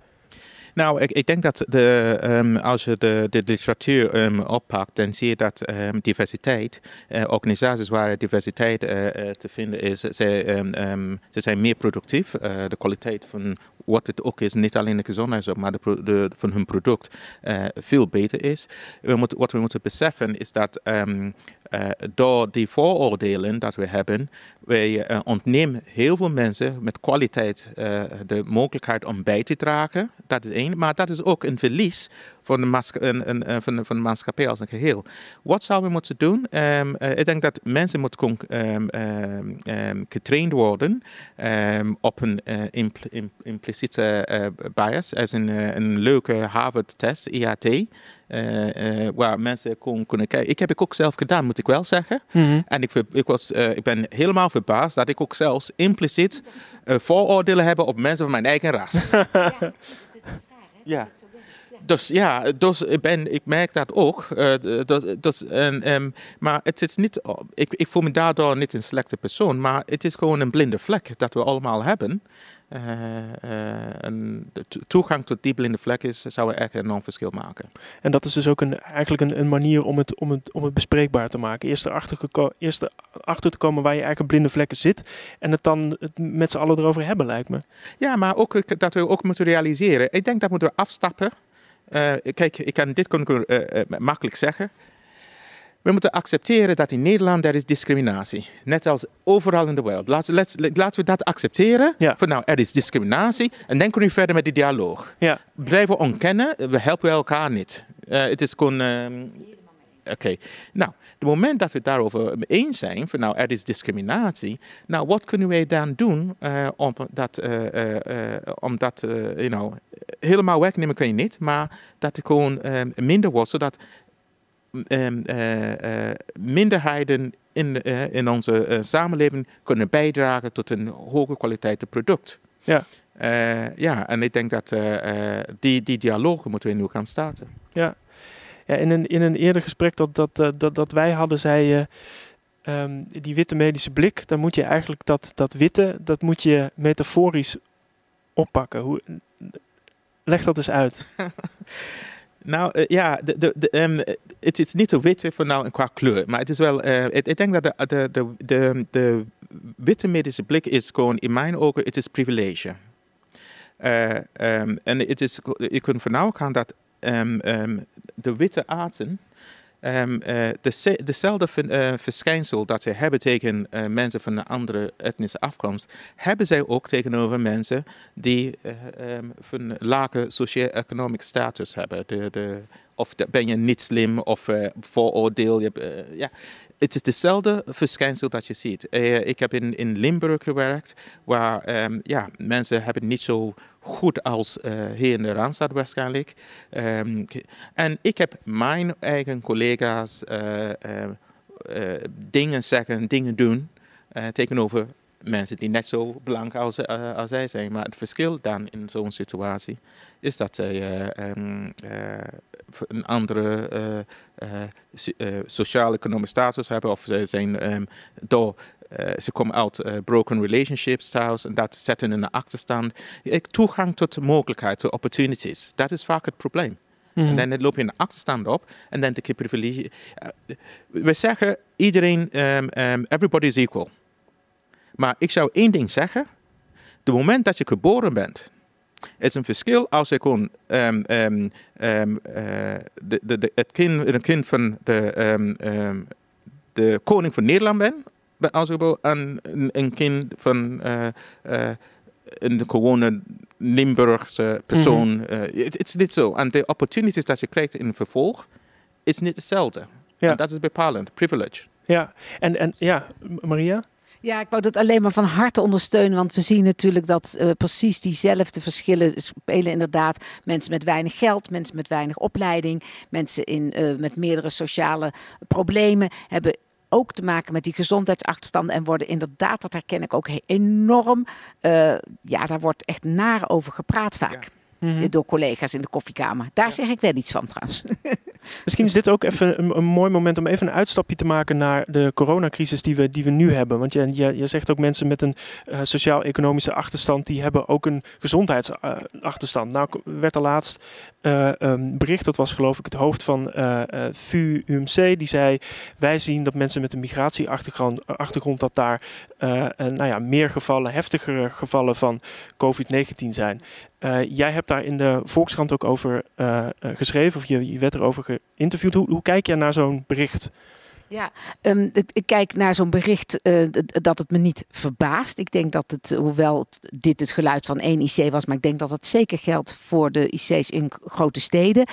Nou, ik, ik denk dat de, um, als je de, de literatuur um, oppakt, dan zie je dat um, diversiteit, uh, organisaties waar diversiteit uh, uh, te vinden is, ze, ze zijn meer productief. de kwaliteit van wat het ook is, niet alleen de gezondheidszorg, maar de, de, van hun product veel beter is. We moet, wat we moeten beseffen is dat uh, door die vooroordelen dat we hebben, wij uh, ontnemen heel veel mensen met kwaliteit uh, de mogelijkheid om bij te dragen. Dat is één, maar dat is ook een verlies van de, een, van, van de maatschappij als een geheel. Wat zouden we moeten doen? Um, ik denk dat mensen moeten um, um, getraind worden op een impl impliciete bias, als een, een leuke Harvard-test, IAT. Uh, uh, waar mensen kon, kunnen kijken. Ik heb ik ook zelf gedaan, moet ik wel zeggen. Mm -hmm. En ik, ik, was, uh, ik ben helemaal verbaasd dat ik ook zelfs impliciet vooroordelen heb op mensen van mijn eigen ras. (laughs) ja, dat is waar, hè? Ja. Dus ja, dus ik, ben, ik merk dat ook. Uh, dus, dus, en, um, maar het is niet, ik, ik voel me daardoor niet een slechte persoon, maar het is gewoon een blinde vlek dat we allemaal hebben. Uh, uh, de toegang tot die blinde vlek is, zou echt een enorm verschil maken. En dat is dus ook een, eigenlijk een, een manier om het, om, het, om het bespreekbaar te maken. Eerst erachter, eerst erachter te komen waar je eigenlijk blinde vlekken zit. En het dan het met z'n allen erover hebben, lijkt me. Ja, maar ook dat we ook moeten realiseren. Ik denk dat moeten we afstappen uh, kijk, ik kan dit kon ik uh, makkelijk zeggen. We moeten accepteren dat in Nederland er is discriminatie. Net als overal in de wereld. Laten, laten we dat accepteren. Ja. Van nou, er is discriminatie. En dan kunnen we verder met die dialoog. Ja. Blijven ontkennen, we helpen elkaar niet. Het is gewoon... Ehm, Oké, okay. nou, het moment dat we het daarover eens zijn, van nou, er is discriminatie, nou, wat kunnen wij dan doen uh, om dat, uh, uh, om dat you know, helemaal wegnemen kan je niet, maar dat het gewoon minder wordt, zodat um, minderheden in, in onze samenleving kunnen bijdragen tot een hoge kwaliteit product. Ja. ja, en ik denk dat die, die dialogen moeten we nu gaan starten. Ja. In, een, in een eerder gesprek dat, dat, eh, dat, dat wij hadden, zei je. Um, die witte medische blik, dan moet je eigenlijk dat, dat witte, dat moet je metaforisch oppakken. Hoe, leg dat eens uit. (laughs) Nou uh, ja, um, het is niet zo witte voor nou qua kleur, maar het is wel. Uh, ik denk dat de, de, de, de, witte medische blik is gewoon in mijn ogen, het is privilege. Um, en het is, je kunt vanuit gaan dat um, um, de witte arten um, de, dezelfde uh, verschijnsel dat ze hebben tegen uh, mensen van een andere etnische afkomst, hebben zij ook tegenover mensen die um, van lage socio-economic status hebben. De, de, of ben je niet slim of vooroordeel. Je, ja. Het is dezelfde verschijnsel dat je ziet. ik heb in, in Limburg gewerkt, waar um, ja, mensen hebben niet zo goed als uh, hier in de Randstad waarschijnlijk. Um, en ik heb mijn eigen collega's uh, dingen zeggen, dingen doen tegenover mensen die net zo belangrijk als, uh, als zij zijn. Maar het verschil dan in zo'n situatie is dat zij um, een andere sociaal-economische status hebben of ze zijn um, door ze komen uit broken relationship styles en dat zetten in de achterstand. Toegang tot mogelijkheden, tot opportunities, dat is vaak het probleem. En mhm. dan loop je in de achterstand op en dan de privilege. we zeggen iedereen, um, everybody is equal. Maar ik zou één ding zeggen. De moment dat je geboren bent, is een verschil als ik gewoon um, um, um, uh, de, de, de, het kind, een kind van de, de koning van Nederland ben, als ik een, een kind van uh, uh, een gewone Limburgse persoon. Mhm. Het is niet zo. En de opportunities dat je krijgt in vervolg is niet hetzelfde. Ja. En dat is bepalend, privilege. Ja, en, en ja, Maria? Ja, ik wou dat alleen maar van harte ondersteunen. Want we zien natuurlijk dat uh, precies diezelfde verschillen spelen. Inderdaad, mensen met weinig geld, mensen met weinig opleiding, mensen in, uh, met meerdere sociale problemen hebben ook te maken met die gezondheidsachterstanden en worden inderdaad, dat herken ik ook enorm. Uh, ja, daar wordt echt naar over gepraat vaak. Mhm. Door collega's in de koffiekamer. Daar zeg ik wel iets van trouwens. (laughs) Misschien is dit ook even een, een, mooi moment om even een uitstapje te maken naar de coronacrisis die we, die we nu hebben. Want je, je, je zegt ook mensen met een uh, sociaal-economische achterstand, die hebben ook een gezondheidsachterstand. nou werd er laatst uh, um, bericht, dat was geloof ik het hoofd van uh, uh, VU-UMC, die zei wij zien dat mensen met een migratieachtergrond, achtergrond dat daar nou ja, meer gevallen, heftigere gevallen van COVID-19 zijn. Jij hebt daar in de Volkskrant ook over geschreven, of je, je werd erover geïnterviewd. Hoe, hoe kijk jij naar zo'n bericht? Ja, um, ik kijk naar zo'n bericht uh, dat het me niet verbaast. Ik denk dat het, hoewel dit het geluid van één IC was, maar ik denk dat het zeker geldt voor de IC's in grote steden.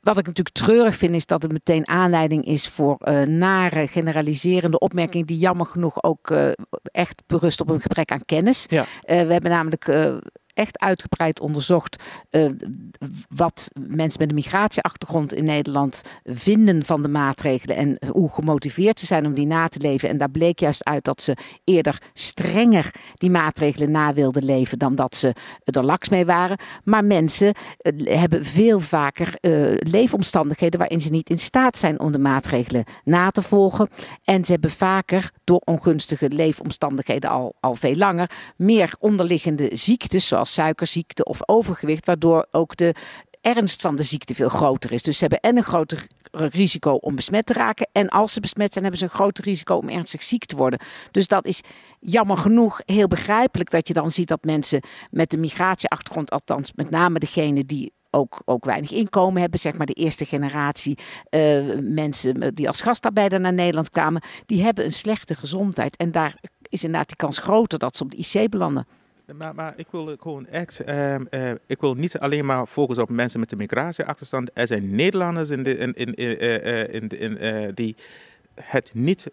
Wat ik natuurlijk treurig vind, is dat het meteen aanleiding is voor uh, nare, generaliserende opmerkingen, die jammer genoeg ook uh, echt berust op een gebrek aan kennis. Ja. we hebben namelijk echt uitgebreid onderzocht uh, wat mensen met een migratieachtergrond in Nederland vinden van de maatregelen en hoe gemotiveerd ze zijn om die na te leven. En daar bleek juist uit dat ze eerder strenger die maatregelen na wilden leven dan dat ze er laks mee waren. Maar mensen uh, hebben veel vaker uh, leefomstandigheden waarin ze niet in staat zijn om de maatregelen na te volgen. En ze hebben vaker door ongunstige leefomstandigheden al, al veel langer meer onderliggende ziektes zoals suikerziekte of overgewicht, waardoor ook de ernst van de ziekte veel groter is. Dus ze hebben en een groter risico om besmet te raken. En als ze besmet zijn, hebben ze een groter risico om ernstig ziek te worden. Dus dat is jammer genoeg heel begrijpelijk dat je dan ziet dat mensen met een migratieachtergrond, althans met name degene die ook, ook weinig inkomen hebben, zeg maar de eerste generatie uh, mensen die als gastarbeider naar Nederland kwamen, die hebben een slechte gezondheid. En daar is inderdaad die kans groter dat ze op de IC belanden. Maar, ik wil gewoon echt, um, uh, ik wil niet alleen maar focussen op mensen met een migratieachterstand. Er zijn Nederlanders in de, in, in, uh, in, in, die het niet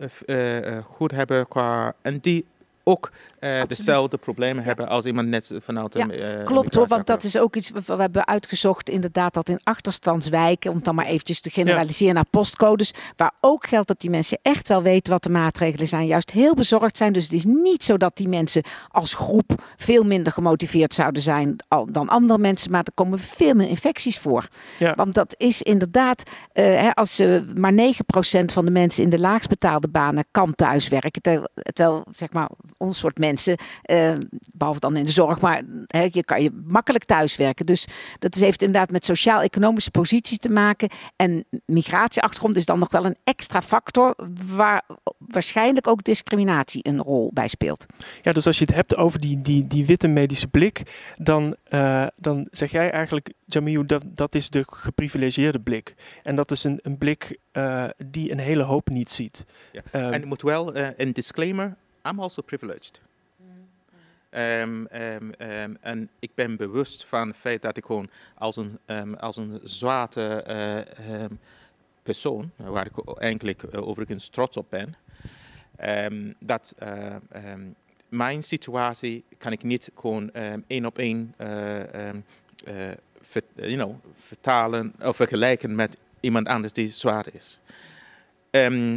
goed hebben qua, en die ook uh, dezelfde problemen hebben als iemand net vanuit ja, uh, Klopt hoor, want dat is ook iets we hebben uitgezocht inderdaad dat in achterstandswijken, om dan maar eventjes te generaliseren naar postcodes, waar ook geldt dat die mensen echt wel weten wat de maatregelen zijn, juist heel bezorgd zijn. Dus het is niet zo dat die mensen als groep veel minder gemotiveerd zouden zijn dan andere mensen, maar er komen veel meer infecties voor. Ja. Want dat is inderdaad, uh, als uh, maar 9% van de mensen in de laagst betaalde banen kan thuiswerken, terwijl zeg maar ons soort mensen, uh, behalve dan in de zorg, maar hè, je kan je makkelijk thuiswerken. Dus dat heeft inderdaad met sociaal-economische positie te maken. En migratieachtergrond is dan nog wel een extra factor waar waarschijnlijk ook discriminatie een rol bij speelt. Ja, dus als je het hebt over die, die, die witte medische blik, dan, uh, dan zeg jij eigenlijk, Jamiu, dat, dat is de geprivilegeerde blik. En dat is een, een blik uh, die een hele hoop niet ziet. Ja. en het moet wel een disclaimer I'm also privileged. Um, en ik ben bewust van het feit dat ik gewoon als een, als een zwarte uh, persoon, waar ik eigenlijk uh, overigens trots op ben, dat mijn situatie kan ik niet gewoon één op één ver, you know, vertalen of vergelijken met iemand anders die zwaar is.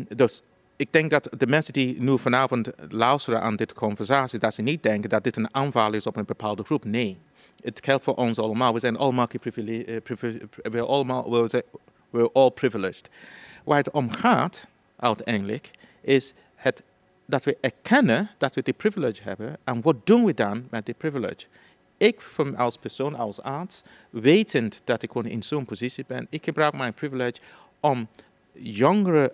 dus ik denk dat de mensen die nu vanavond luisteren aan dit conversatie, dat ze niet denken dat dit een aanval is op een bepaalde groep. Nee, het geldt voor ons allemaal. We zijn allemaal geprivilegeerd. We allemaal, we we're all privileged. Waar het om gaat, uiteindelijk, is het, dat we erkennen dat we die privilege hebben. En wat doen we dan met die privilege? Ik als persoon, als arts, wetend dat ik gewoon in zo'n positie ben, ik gebruik mijn privilege om jongere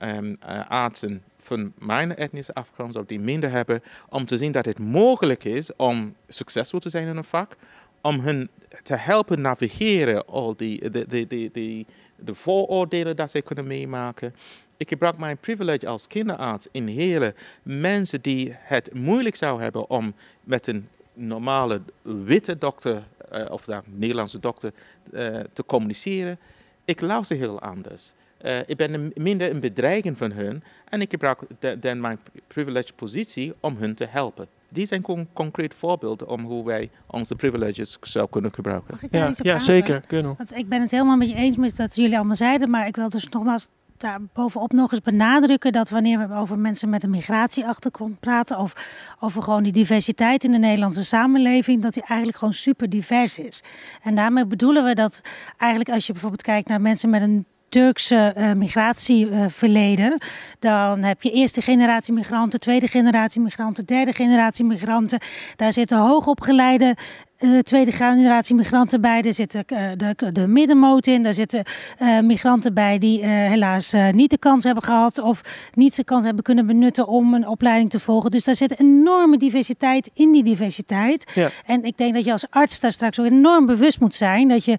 um, artsen van mijn etnische afkomst, of die minder hebben, om te zien dat het mogelijk is om succesvol te zijn in een vak, om hen te helpen navigeren al die, de, de, de, de, de vooroordelen dat ze kunnen meemaken. Ik gebruik mijn privilege als kinderarts in hele mensen die het moeilijk zouden hebben om met een normale witte dokter uh, of de Nederlandse dokter uh, te communiceren. Ik luister heel anders. Uh, ik ben minder een bedreiging van hun en ik gebruik dan mijn privilege positie om hun te helpen. Die zijn een concreet voorbeeld om hoe wij onze privileges zou kunnen gebruiken. Ja, ja zeker. Kunnen. Want ik ben het helemaal met je eens met dat jullie allemaal zeiden, maar ik wil dus nogmaals daar bovenop nog eens benadrukken dat wanneer we over mensen met een migratieachtergrond praten, of over gewoon die diversiteit in de Nederlandse samenleving, dat die eigenlijk gewoon super divers is. En daarmee bedoelen we dat eigenlijk als je bijvoorbeeld kijkt naar mensen met een Turkse uh, migratieverleden. dan heb je eerste generatie migranten, tweede generatie migranten, derde generatie migranten. Daar zitten hoogopgeleide uh, tweede generatie migranten bij. Er zitten uh, de, de middenmoot in. Daar zitten uh, migranten bij die helaas niet de kans hebben gehad. of niet de kans hebben kunnen benutten om een opleiding te volgen. Dus daar zit enorme diversiteit in die diversiteit. Ja. En ik denk dat je als arts daar straks ook enorm bewust moet zijn. Dat je,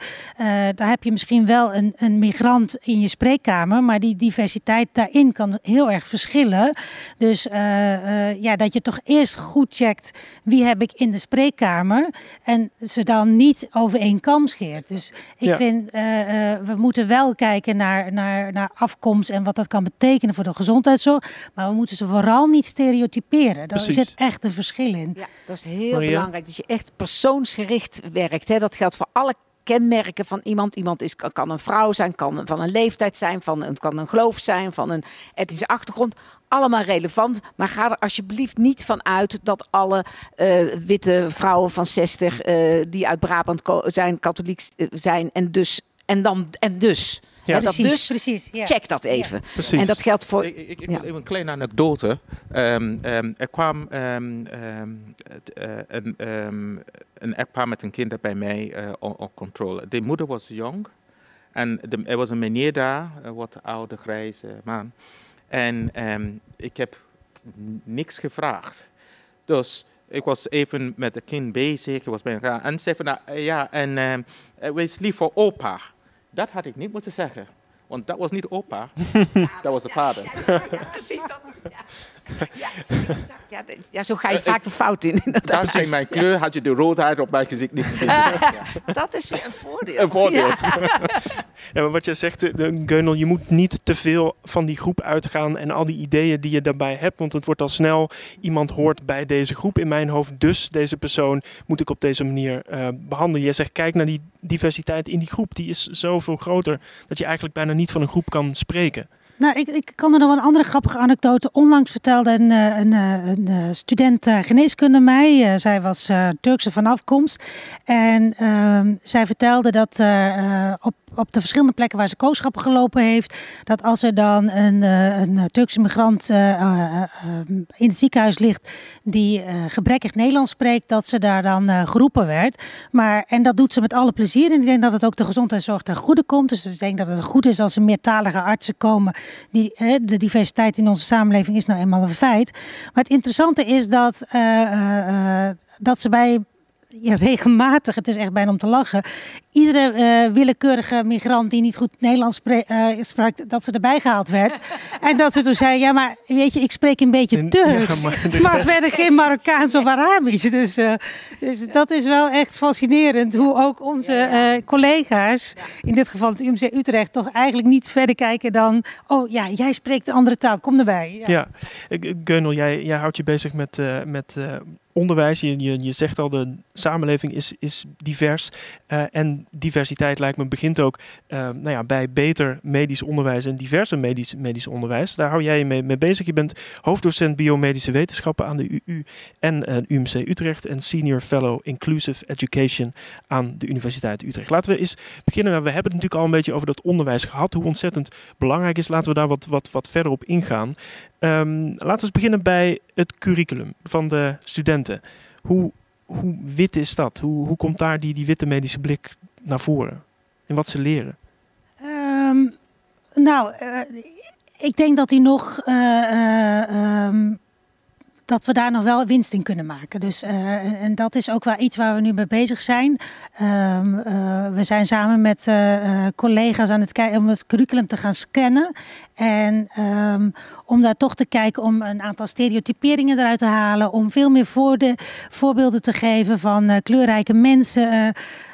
daar heb je misschien wel een, een migrant in je spreekkamer. maar die diversiteit daarin kan heel erg verschillen. Dus ja, dat je toch eerst goed checkt wie heb ik in de spreekkamer. En ze dan niet over één kam scheert. Dus ik vind, uh, uh, we moeten wel kijken naar, naar, naar afkomst en wat dat kan betekenen voor de gezondheidszorg. Maar we moeten ze vooral niet stereotyperen. Daar zit echt een verschil in. Ja, dat is heel belangrijk. Dat je echt persoonsgericht werkt. Hè. Dat geldt voor alle kenmerken van iemand. Iemand is, kan een vrouw zijn, kan van een leeftijd zijn, van een, kan een geloof zijn, van een etnische achtergrond. Allemaal relevant, maar ga er alsjeblieft niet van uit dat alle uh, witte vrouwen van 60 uh, die uit Brabant zijn, katholiek eh, zijn en dus en dan en dus. Ja, precies, dat dus, precies. Ja. Check dat even. Ja. Precies. En dat geldt voor. Ik, ik, ik ja. even een kleine anekdote. Um, um, er kwam um, een, een echtpaar met een kind bij mij uh, op controle. De moeder was jong en de, er was een meneer daar, wat oude grijze man. En ik heb niks gevraagd. Dus ik was even met het kind bezig, ik was bij elkaar en zei van, nou, ja, en wees lief voor opa. Dat had ik niet moeten zeggen. Want dat was niet opa, (laughs) dat was de vader. Ja, precies. Dat, ja, exact. Ja, ja, zo ga je vaak de fout in. Daar zijn mijn kleur, had je de roodheid op mijn gezicht niet gezien. Dat is weer een voordeel. Een voordeel. Ja, (laughs) maar wat jij zegt, de Geunel, je moet niet te veel van die groep uitgaan en al die ideeën die je daarbij hebt. Want het wordt al snel, iemand hoort bij deze groep in mijn hoofd. Dus deze persoon moet ik op deze manier uh, behandelen. Jij zegt, kijk naar die diversiteit in die groep. Die is zoveel groter dat je eigenlijk bijna niet van een groep kan spreken. Nou, ik, ik kan er nog een andere grappige anekdote. Onlangs vertelde een, een, een, een student geneeskunde mij. zij was Turkse van afkomst. En uh, zij vertelde dat op op de verschillende plekken waar ze kooschappen gelopen heeft, dat als er dan een, een Turkse migrant uh, in het ziekenhuis ligt die gebrekkig Nederlands spreekt, dat ze daar dan geroepen werd. Maar, en dat doet ze met alle plezier. En ik denk dat het ook de gezondheidszorg ten goede komt. Dus ik denk dat het goed is als er meertalige artsen komen. Die, de diversiteit in onze samenleving is nou eenmaal een feit. Maar het interessante is dat, dat ze bij ja, regelmatig, het is echt bijna om te lachen. Iedere uh, willekeurige migrant die niet goed Nederlands uh, sprak, dat ze erbij gehaald werd. (laughs) en dat ze toen zei: Ja, maar weet je, ik spreek een beetje Turks. Ja, maar, maar verder geen Marokkaans of Arabisch. Dus, uh, dus dat is wel echt fascinerend hoe ook onze collega's, in dit geval het UMC Utrecht, toch eigenlijk niet verder kijken dan: Oh ja, jij spreekt een andere taal, kom erbij. Ja, ja. Geunel, jij, jij houdt je bezig met. met onderwijs. Je, je, zegt al, de samenleving is, is divers. Uh, en diversiteit lijkt me begint ook uh, nou ja, bij beter medisch onderwijs en diverser medisch, medisch onderwijs. Daar hou jij je mee, bezig. Je bent hoofddocent biomedische wetenschappen aan de UU en uh, UMC Utrecht en senior fellow inclusive education aan de Universiteit Utrecht. Laten we eens beginnen. We hebben het natuurlijk al een beetje over dat onderwijs gehad, hoe ontzettend belangrijk is. Laten we daar wat, wat, wat verder op ingaan. Um, laten we beginnen bij het curriculum van de studenten. Hoe, hoe wit is dat? Hoe, hoe komt daar die, die witte medische blik naar voren? En wat ze leren? Um, nou, uh, ik denk dat hij nog. Uh, um, dat we daar nog wel winst in kunnen maken. Dus, uh, en dat is ook wel iets waar we nu mee bezig zijn. Um, uh, we zijn samen met uh, collega's aan het kijken om het curriculum te gaan scannen. En um, om daar toch te kijken om een aantal stereotyperingen eruit te halen. Om veel meer voor de, voorbeelden te geven van kleurrijke mensen.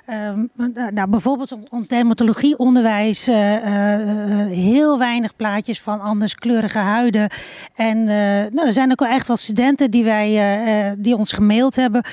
Um, nou, bijvoorbeeld ons dermatologieonderwijs, uh, uh, heel weinig plaatjes van anderskleurige huiden. En uh, nou, er zijn ook wel echt wel studenten die, wij, die ons gemaild hebben.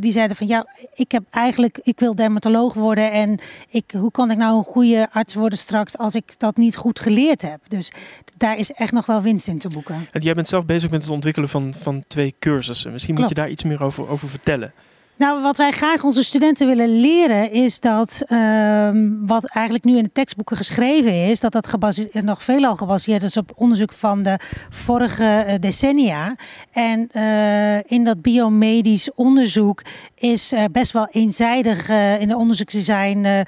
die zeiden van ja, ik heb eigenlijk, ik wil dermatoloog worden. En ik, hoe kan ik nou een goede arts worden straks als ik dat niet goed geleerd heb? Dus daar is echt nog wel winst in te boeken. En jij bent zelf bezig met het ontwikkelen van, van twee cursussen. Misschien Klopt. moet je daar iets meer over, over vertellen. Nou, wat wij graag onze studenten willen leren is dat uh, wat eigenlijk nu in de tekstboeken geschreven is, dat dat nog veelal gebaseerd is op onderzoek van de vorige uh, decennia. En uh, in dat biomedisch onderzoek is er best wel eenzijdig uh, in de onderzoeksdesign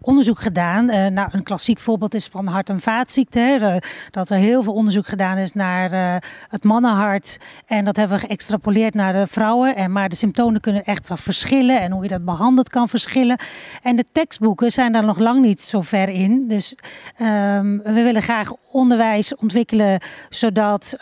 onderzoek gedaan. nou, een klassiek voorbeeld is van hart- en vaatziekten. dat er heel veel onderzoek gedaan is naar het mannenhart. En dat hebben we geëxtrapoleerd naar de vrouwen. En maar de symptomen kunnen echt wel verschillen en hoe je dat behandelt kan verschillen. En de tekstboeken zijn daar nog lang niet zo ver in. Dus um, we willen graag onderwijs ontwikkelen zodat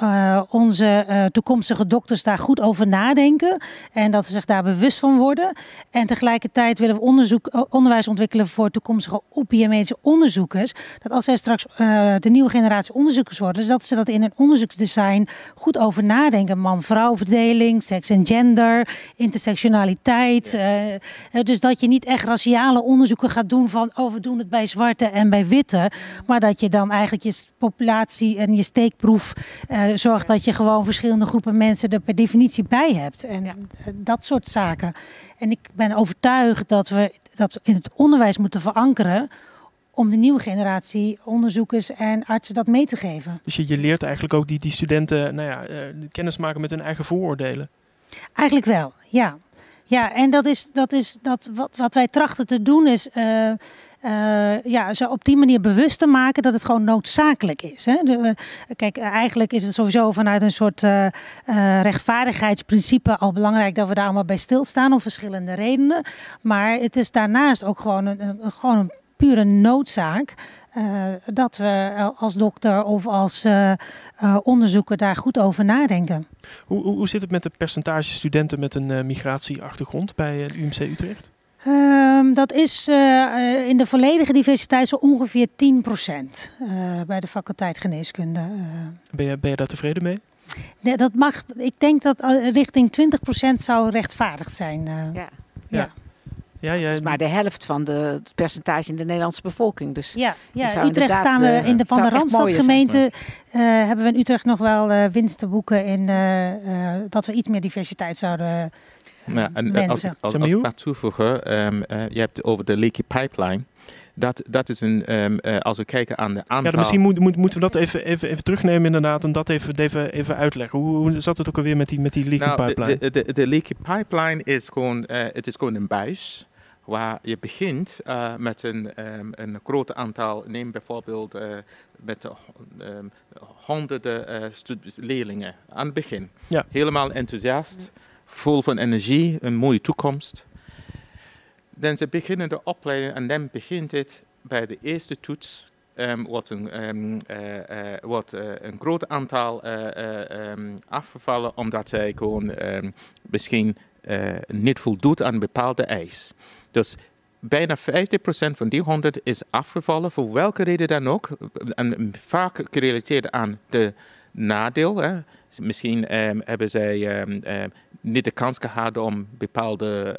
onze toekomstige dokters daar goed over nadenken en dat ze zich daar bewust van worden. En tegelijkertijd willen we onderzoek, onderwijs ontwikkelen voor toekomstige opbiomedische onderzoekers. Dat als zij straks uh, de nieuwe generatie onderzoekers worden, dat ze dat in een onderzoeksdesign goed over nadenken. Man-vrouw verdeling, seks en gender, intersectionaliteit. Uh, dus dat je niet echt raciale onderzoeken gaat doen van oh we doen het bij zwarte en bij witte. Maar dat je dan eigenlijk je populatie en je steekproef uh, zorgt dat je gewoon verschillende groepen mensen er per definitie bij hebt. En ja. dat soort zaken. En ik ben overtuigd dat we dat in het onderwijs moeten verankeren om de nieuwe generatie onderzoekers en artsen dat mee te geven. Dus je, je leert eigenlijk ook die, die studenten nou ja, uh, kennis maken met hun eigen vooroordelen? Eigenlijk wel, ja. Ja, en dat is, dat is dat wat, wat wij trachten te doen is. Uh, uh, ja, ze op die manier bewust te maken dat het gewoon noodzakelijk is. Hè? De, uh, kijk, eigenlijk is het sowieso vanuit een soort rechtvaardigheidsprincipe al belangrijk dat we daar allemaal bij stilstaan om verschillende redenen. Maar het is daarnaast ook gewoon een, gewoon een pure noodzaak. Dat we als dokter of als onderzoeker daar goed over nadenken. Hoe, hoe, hoe, zit het met het percentage studenten met een migratieachtergrond bij UMC Utrecht? Um, dat is in de volledige diversiteit zo ongeveer 10% bij de faculteit geneeskunde. Ben je, ben je daar tevreden mee? Nee, dat mag, ik denk dat richting 20% zou rechtvaardig zijn. ja. ja. ja. Ja, ja, het is maar de helft van de, het percentage in de Nederlandse bevolking. Dus ja, ja in Utrecht staan we in de van de Randstadgemeente. Uh, hebben we in Utrecht nog wel uh, winst te boeken in uh, dat we iets meer diversiteit zouden ja, en, als, als, als, als ik maar toevoegen, um, je hebt het over de leaky pipeline. Dat, dat is een, um, uh, als we kijken aan de aantal... Ja, misschien moet, moet, moeten we dat even, even, even terugnemen inderdaad en dat even, even, even uitleggen. Hoe, hoe zat het ook alweer met die, met die leaky nou, pipeline? De, de, de, de leaky pipeline is gewoon, uh, het is gewoon een buis waar je begint uh, met een, um, een groot aantal, neem bijvoorbeeld uh, met um, honderden uh, leerlingen aan het begin. Ja. Helemaal enthousiast, vol van energie, een mooie toekomst. Dan ze beginnen de opleiding en dan begint het bij de eerste toets. Um, wordt een, um, wordt, een groot aantal um, afgevallen omdat zij gewoon misschien niet voldoet aan bepaalde eis. Dus bijna 50% van die 100 is afgevallen, voor welke reden dan ook. En vaak gerelateerd aan de nadeel. Hè. Misschien ehm, hebben zij ehm, ehm, niet de kans gehad om bepaalde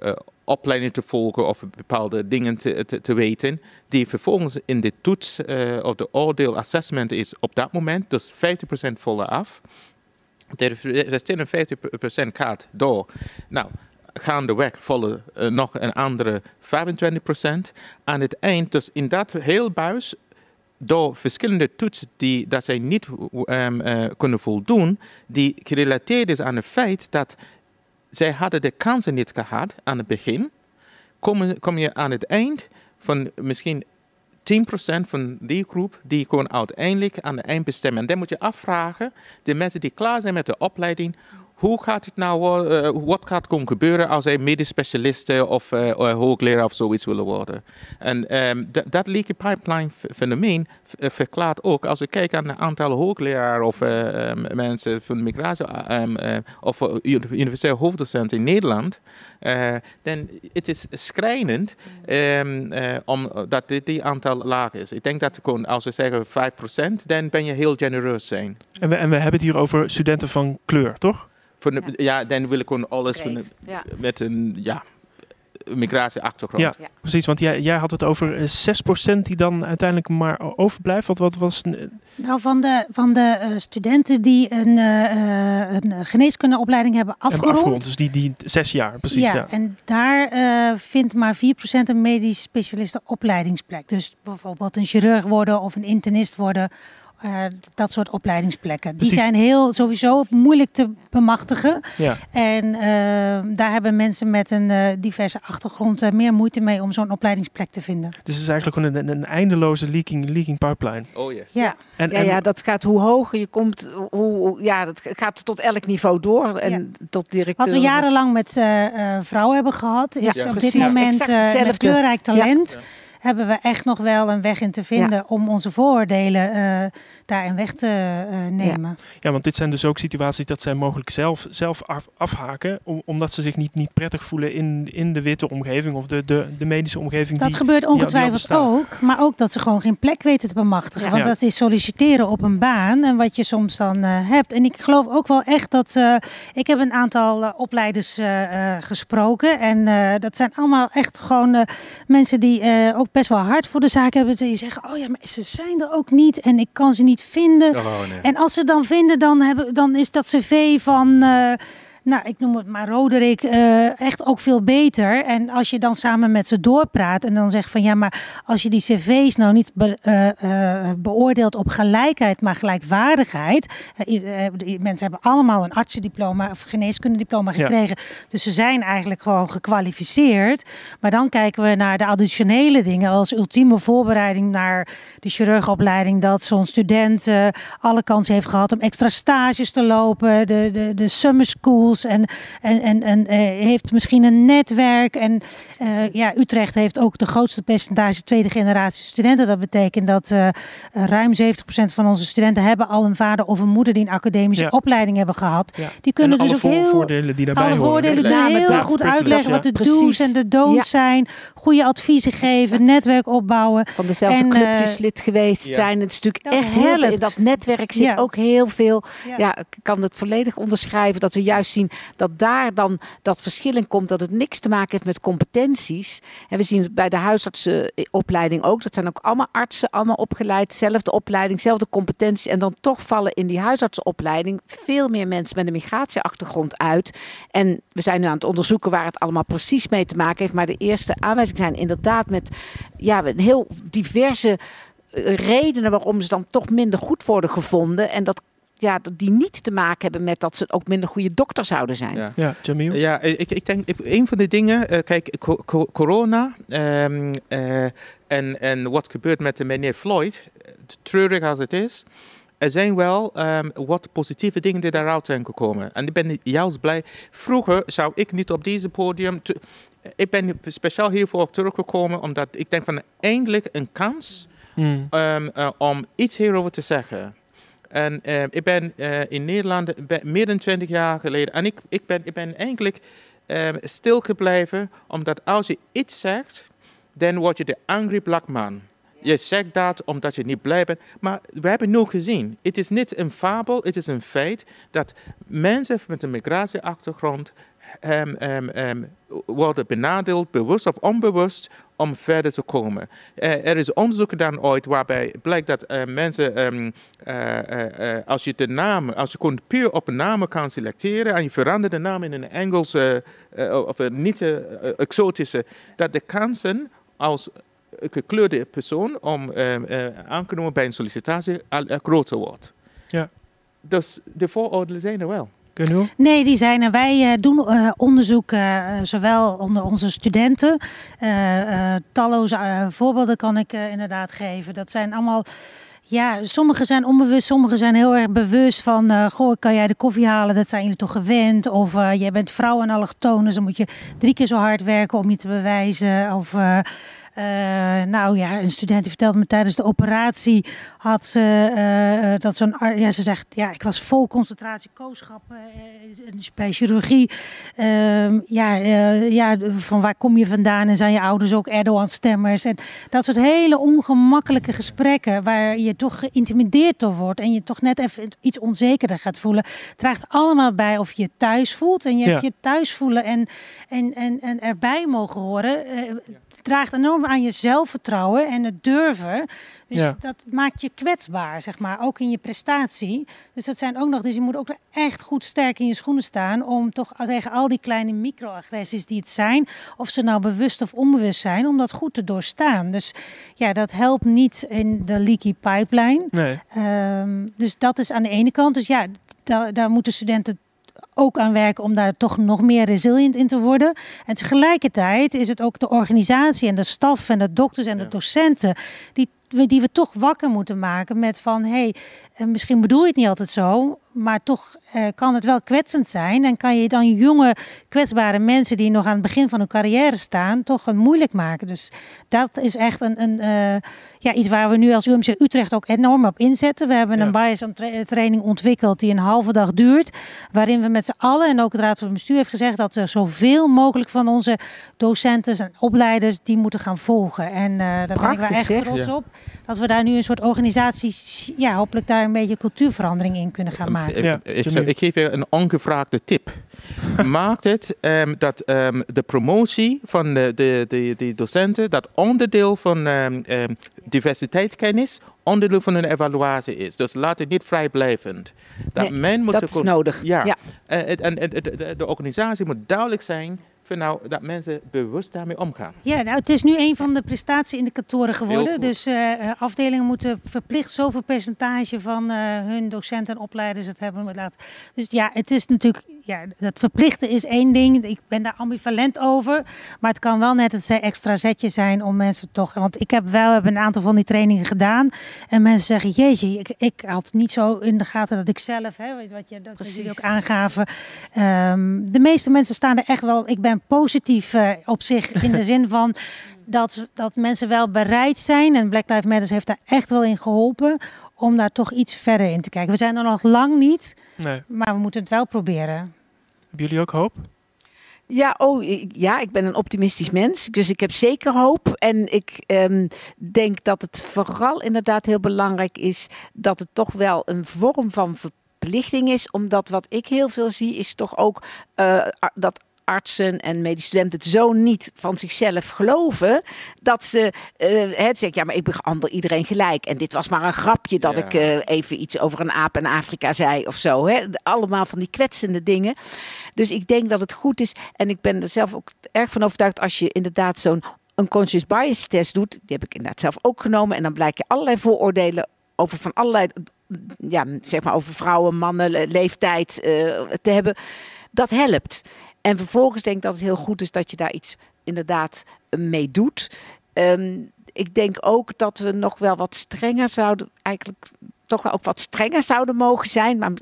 uh, opleidingen te volgen of bepaalde dingen te, te, te weten, die vervolgens in de toets of de oordeel assessment is op dat moment, dus 50% vallen af. De resterende 50% gaat door. Nou, gaandeweg vallen nog een andere 25%. Aan het eind, dus in dat heel buis, door verschillende toetsen die dat zij niet um, kunnen voldoen, die gerelateerd is aan het feit dat zij hadden de kansen niet gehad aan het begin, kom, kom je aan het eind van misschien 10% van die groep die gewoon uiteindelijk aan de eindbestemming. En dan moet je afvragen, de mensen die klaar zijn met de opleiding, hoe gaat het nou, uh, wat gaat er gebeuren als zij medisch specialisten of uh, hoogleraar of zoiets willen worden? En um, dat leaky pipeline fenomeen verklaart ook, als we kijken aan het aantal hoogleraar of um, mensen van migratie um, of universitaire hoofddocenten in Nederland, dan het is schrijnend omdat dit die aantal laag is. Ik denk dat als we zeggen 5%, dan ben je heel genereus zijn. En en we hebben het hier over studenten van kleur, toch? Ja. ja. dan wil ik gewoon alles van met een ja, migratieachtergrond. Ja, ja, precies. Want jij, jij had het over 6% eh, die dan uiteindelijk maar overblijft. Wat, wat was... Nou, van de, van de uh, studenten die een, uh, een geneeskundeopleiding hebben afgerond. Hebben afgerond, dus die, die zes jaar, precies. Ja, ja. en daar uh, vindt maar 4% een medisch specialiste opleidingsplek. Dus bijvoorbeeld een chirurg worden of een internist worden uh, dat soort opleidingsplekken. Die zijn heel sowieso moeilijk te bemachtigen. Ja. En uh, daar hebben mensen met een uh, diverse achtergrond meer moeite mee om zo'n opleidingsplek te vinden. Dus het is eigenlijk gewoon een, een, eindeloze leaking, leaking pipeline. Oh yes. Ja. En, ja, ja, dat gaat hoe hoger je komt, hoe, ja, dat gaat tot elk niveau door. En ja. tot directeur. Wat we jarenlang met vrouwen hebben gehad, is ja, op dit moment een kleurrijk talent hebben we echt nog wel een weg in te vinden om onze vooroordelen uh, daarin weg te uh, nemen. Ja. ja. want dit zijn dus ook situaties dat zij mogelijk zelf, zelf af, afhaken, om, omdat ze zich niet, niet prettig voelen in, in de witte omgeving of de, de, de medische omgeving. Dat gebeurt ongetwijfeld ook, maar ook dat ze gewoon geen plek weten te bemachtigen. Want dat is solliciteren op een baan en wat je soms dan uh, hebt. En ik geloof ook wel echt dat, ik heb een aantal opleiders gesproken en dat zijn allemaal echt gewoon mensen die ook best wel hard voor de zaak hebben. Die zeggen, oh ja, maar ze zijn er ook niet en ik kan ze niet vinden. Oh, nee. En als ze dan vinden, dan, hebben, dan is dat cv van... Uh, nou, ik noem het maar Roderick, uh, echt ook veel beter. En als je dan samen met ze doorpraat en dan zegt van ja, maar als je die cv's nou niet be, uh, beoordeelt op gelijkheid, maar gelijkwaardigheid. mensen hebben allemaal een artsendiploma of geneeskundediploma gekregen. Dus ze zijn eigenlijk gewoon gekwalificeerd. Maar dan kijken we naar de additionele dingen als ultieme voorbereiding naar de chirurgopleiding. Dat zo'n student alle kans heeft gehad om extra stages te lopen, de, de, de summer school en, en, en, en uh, heeft misschien een netwerk. En uh, ja, Utrecht heeft ook de grootste percentage tweede generatie studenten. Dat betekent dat uh, ruim 70% van onze studenten hebben al een vader of een moeder die een academische ja. opleiding hebben gehad. Ja. Die kunnen dus ook heel voordelen die daarbij alle voordelen horen. heel goed uitleggen wat de do's en de don'ts zijn. Goede adviezen geven, netwerk opbouwen. Van dezelfde en, clubjes lid geweest zijn. Het is natuurlijk echt heel In dat netwerk zit ook heel veel. Ja. ik kan het volledig onderschrijven dat we juist zien dat daar dan dat verschil in komt. Dat het niks te maken heeft met competenties. En we zien bij de huisartsenopleiding ook. Dat zijn ook allemaal artsen, allemaal opgeleid. Zelfde opleiding, zelfde competenties. En dan toch vallen in die huisartsenopleiding veel meer mensen met een migratieachtergrond uit. En we zijn nu aan het onderzoeken waar het allemaal precies mee te maken heeft. Maar de eerste aanwijzingen zijn inderdaad met ja, heel diverse eh, redenen waarom ze dan toch minder goed worden gevonden. En dat ja, die niet te maken hebben met dat ze ook minder goede dokter zouden zijn. Ja, ja Jamil? Ja, ik, ik denk, een van de dingen, uh, kijk, corona um, uh, en, en wat gebeurt met de meneer Floyd, treurig als het is, er zijn wel um, wat positieve dingen die daaruit zijn gekomen. En ik ben juist blij. Vroeger zou ik niet op deze podium. ik ben speciaal hiervoor teruggekomen, omdat ik denk van eindelijk een kans hmm. um, uh, om iets hierover te zeggen. En uh, ik ben uh, in Nederland meer dan 20 jaar geleden. En ik, ik, ben, ik ben eigenlijk uh, stil gebleven, omdat als je iets zegt, dan word je de angry black man. je zegt dat omdat je niet blij bent. Maar we hebben nu gezien, het is niet een fabel, het is een feit dat mensen met een migratieachtergrond worden benadeeld, bewust of onbewust, om verder te komen. Uh, er is onderzoek gedaan ooit waarbij blijkt dat uh, mensen, um, uh, als je de naam, als je gewoon puur op een naam kan selecteren en je verandert de naam in een Engelse of een niet-exotische, dat de kansen als gekleurde persoon om aangenomen bij een sollicitatie groter wordt. Ja. Dus de vooroordelen zijn er wel. Nee, die zijn er. Wij uh, doen uh, onderzoek uh, zowel onder onze studenten. talloze voorbeelden kan ik inderdaad geven. Dat zijn allemaal. Ja, sommigen zijn onbewust, sommigen zijn heel erg bewust van... goh, kan jij de koffie halen? Dat zijn jullie toch gewend? Of jij bent vrouw en allochtoon, dus dan moet je drie keer zo hard werken om je te bewijzen. Of uh, nou ja, een student die vertelde me tijdens de operatie had ze uh, dat zo'n ja, ze zegt ja, ik was vol concentratie kooschap bij chirurgie. Uh, ja, ja, van waar kom je vandaan en zijn je ouders ook Erdogan-stemmers en dat soort hele ongemakkelijke gesprekken waar je toch geïntimideerd door wordt en je toch net even iets onzekerder gaat voelen, draagt allemaal bij of je je thuis voelt en je hebt je thuis voelen en, en, en, en erbij mogen horen. Draagt enorm aan je zelfvertrouwen en het durven. Dus dat maakt je kwetsbaar, zeg maar, ook in je prestatie. Dus dat zijn ook nog, dus je moet ook echt goed sterk in je schoenen staan om toch tegen al die kleine microagressies die het zijn, of ze nou bewust of onbewust zijn, om dat goed te doorstaan. Dus ja, dat helpt niet in de leaky pipeline. Nee. Um, dus dat is aan de ene kant. Dus ja, daar, daar moeten studenten ook aan werken om daar toch nog meer resilient in te worden. En tegelijkertijd is het ook de organisatie en de staf en de dokters en de docenten die die we toch wakker moeten maken met van hé, hey, eh, misschien bedoel je het niet altijd zo, maar toch eh, kan het wel kwetsend zijn. En kan je dan jonge, kwetsbare mensen die nog aan het begin van hun carrière staan, toch een moeilijk maken. Dus dat is echt een, een uh, ja, iets waar we nu als UMC Utrecht ook enorm op inzetten. We hebben een bias training ontwikkeld die een halve dag duurt. Waarin we met z'n allen en ook het Raad van Bestuur heeft gezegd dat er zoveel mogelijk van onze docenten en opleiders die moeten gaan volgen. En uh, daar ben ik wel echt trots op. Dat we daar nu een soort organisatie, ja, hopelijk daar een beetje cultuurverandering in kunnen gaan maken. Ja, ik, ik, geef je een ongevraagde tip. (laughs) Maak het um, dat um, de promotie van de, de, de, de, docenten, dat onderdeel van um, diversiteitskennis, onderdeel van hun evaluatie is. Dus laat het niet vrijblijvend. Dat, nee, men moet dat is nodig. Ja. ja. En, en, en de, de organisatie moet duidelijk zijn vind nou dat mensen bewust daarmee omgaan. Ja, nou, het is nu een van de prestatieindicatoren geworden. Dus uh, afdelingen moeten verplicht zoveel percentage van uh, hun docenten en opleiders het hebben. Laten. Dus ja, het is natuurlijk, ja, dat verplichten is één ding. Ik ben daar ambivalent over. Maar het kan wel net een extra zetje zijn om mensen toch. Want ik heb wel heb een aantal van die trainingen gedaan. En mensen zeggen: Jeetje, ik, ik had niet zo in de gaten dat ik zelf, hè, wat je dat jullie ook aangaven. Um, de meeste mensen staan er echt wel. Ik ben positief uh, op zich in de (laughs) zin van dat, dat mensen wel bereid zijn. En Black Lives Matter heeft daar echt wel in geholpen. Om daar toch iets verder in te kijken. We zijn er nog lang niet. Nee. Maar we moeten het wel proberen. Hebben jullie ook hoop? Ja, oh, ja, ik ben een optimistisch mens. Dus ik heb zeker hoop. En ik um, denk dat het vooral inderdaad heel belangrijk is dat het toch wel een vorm van verplichting is. Omdat wat ik heel veel zie, is toch ook uh, dat artsen en medische studenten het zo niet van zichzelf geloven dat ze uh, het ja, maar ik behandel iedereen gelijk. En dit was maar een grapje dat ik uh, even iets over een aap in Afrika zei of zo. Hè? Allemaal van die kwetsende dingen. Dus ik denk dat het goed is. En ik ben er zelf ook erg van overtuigd als je inderdaad zo'n een conscious bias test doet. Die heb ik inderdaad zelf ook genomen. En dan blijkt je allerlei vooroordelen over van allerlei, ja, zeg maar over vrouwen, mannen, leeftijd uh, te hebben. Dat helpt. En vervolgens denk ik dat het heel goed is dat je daar iets inderdaad mee doet. Ehm, ik denk ook dat we nog wel wat strenger zouden, eigenlijk toch wel ook wat strenger zouden mogen zijn. Maar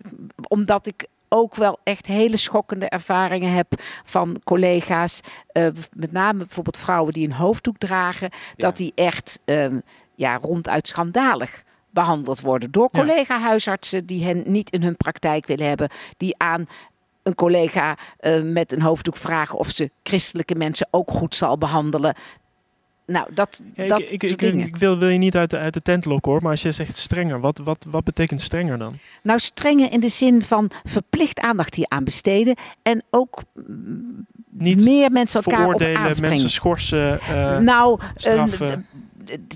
omdat ik ook wel echt hele schokkende ervaringen heb van collega's, uh, met name bijvoorbeeld vrouwen die een hoofddoek dragen, dat die echt um, ja, ronduit schandalig behandeld worden door collega-huisartsen die hen niet in hun praktijk willen hebben, die aan een collega uh, met een hoofddoek vragen of ze christelijke mensen ook goed zal behandelen. Nou, dat, Ja, dat ik, ik, wil, wil je niet uit de, uit de tent lokken hoor, maar als je zegt strenger, wat, wat, wat betekent strenger dan? Nou, strenger in de zin van verplicht aandacht hier aan besteden. En ook Niet meer mensen elkaar Veroordelen, mensen schorsen. eh, nou, straffen. eh, d- d-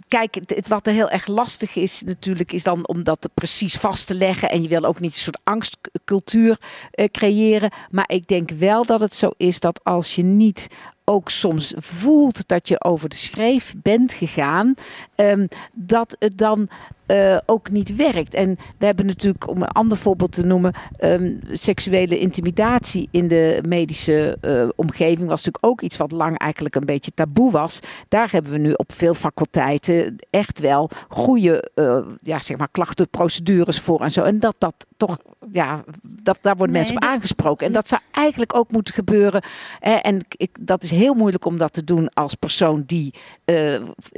kijk, wat er heel erg lastig is natuurlijk, is dan om dat precies vast te leggen. En je wil ook niet een soort angstcultuur eh, creëren. Maar ik denk wel dat het zo is dat als je niet ook soms voelt dat je over de schreef bent gegaan, ehm, dat het dan eh, ook niet werkt. En we hebben natuurlijk, om een ander voorbeeld te noemen, ehm, seksuele intimidatie in de medische eh, omgeving was natuurlijk ook iets wat lang eigenlijk een beetje taboe was. Daar hebben we nu op veel faculteiten echt wel goede eh, ja, zeg maar klachtenprocedures voor en zo. En dat dat toch, ja, dat, daar worden Nee, mensen op dat- aangesproken. En dat zou eigenlijk ook moeten gebeuren. En ik, dat is heel moeilijk om dat te doen als persoon die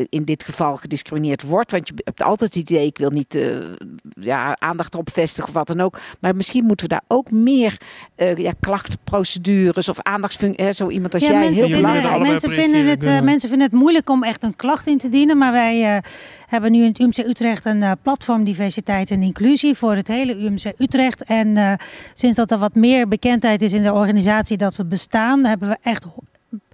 in dit geval gediscrimineerd wordt. Want je hebt altijd het idee, ik wil niet eh, ja, aandacht erop vestigen of wat dan ook. Maar misschien moeten we daar ook meer eh ja, klachtenprocedures of aandachtsfuncties. Zo iemand als Ja, jij, mensen, heel vinden- mensen, vinden het, eh, mensen vinden het moeilijk om echt een klacht in te dienen. Maar wij eh, hebben nu in het UMC Utrecht een eh, platform diversiteit en inclusie voor het hele UMC Utrecht. En eh, sinds dat er wat meer bekendheid is in de organisatie dat we bestaan, hebben we echt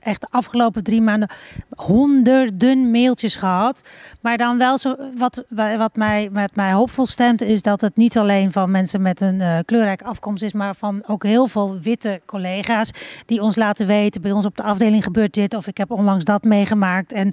echt de afgelopen drie maanden honderden mailtjes gehad. Maar dan wel zo, wat, wat mij, met mij hoopvol stemt, is dat het niet alleen van mensen met een uh, kleurrijke afkomst is, maar van ook heel veel witte collega's die ons laten weten, bij ons op de afdeling gebeurt dit of ik heb onlangs dat meegemaakt. En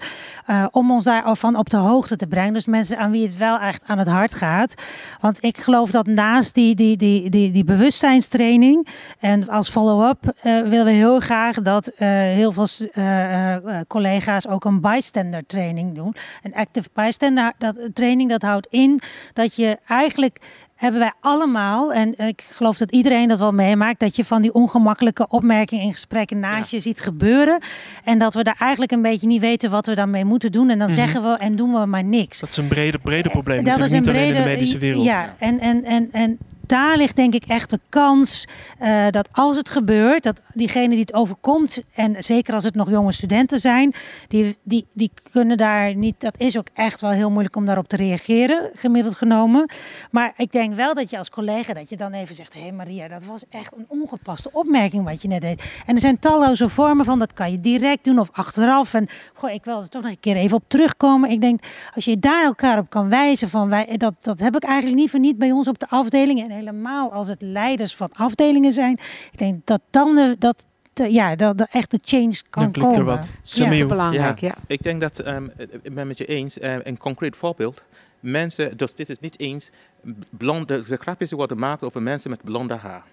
uh, om ons daarvan op de hoogte te brengen. Dus mensen aan wie het wel echt aan het hart gaat. Want ik geloof dat naast die, die, die, die, die bewustzijnstraining en als follow-up uh, willen we heel graag dat heel veel uh, uh, collega's ook een bystander training doen. Een active bystander dat, training dat houdt in dat je eigenlijk hebben wij allemaal, en ik geloof dat iedereen dat wel meemaakt, dat je van die ongemakkelijke opmerkingen in gesprekken naast ja. je ziet gebeuren. En dat we daar eigenlijk een beetje niet weten wat we daarmee moeten doen. En dan mm -hmm. zeggen we en doen we maar niks. Dat is een brede, brede probleem. Dat is een niet brede, alleen in de medische wereld. Ja, en, en, en, en daar ligt denk ik echt de kans uh, dat als het gebeurt, dat diegene die het overkomt, en zeker als het nog jonge studenten zijn, die, die, die kunnen daar niet, dat is ook echt wel heel moeilijk om daarop te reageren, gemiddeld genomen. Maar ik denk wel dat je als collega, dat je dan even zegt, hé hey Maria, dat was echt een ongepaste opmerking wat je net deed. En er zijn talloze vormen van, dat kan je direct doen of achteraf. En goh, ik wil er toch nog een keer even op terugkomen. Ik denk, als je daar elkaar op kan wijzen van, wij, dat, dat heb ik eigenlijk liever niet bij ons op de afdeling. En helemaal als het leiders van afdelingen zijn. Ik denk dat dan de, dat, de, ja, dat de echte change kan dan komen. Er wat. Ja, belangrijk, ja. ja. Ik denk dat, um, ik ben met je eens, uh, een concreet voorbeeld. Mensen, dus dit is niet eens, blonde, de grapjes die worden gemaakt over mensen met blonde haar.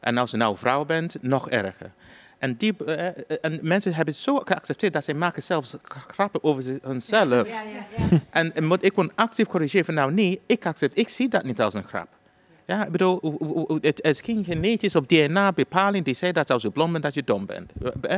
En als je nou vrouw bent, nog erger. En, die, uh, en mensen hebben het zo geaccepteerd dat ze maken zelfs grappen over hunzelf. Ja, ja, ja. en, en moet ik gewoon actief corrigeren van nou nee, ik accept, ik zie dat niet als een grap. Ja, ik bedoel, het is geen genetisch of DNA-bepaling die zegt dat als je blond bent, dat je dom bent.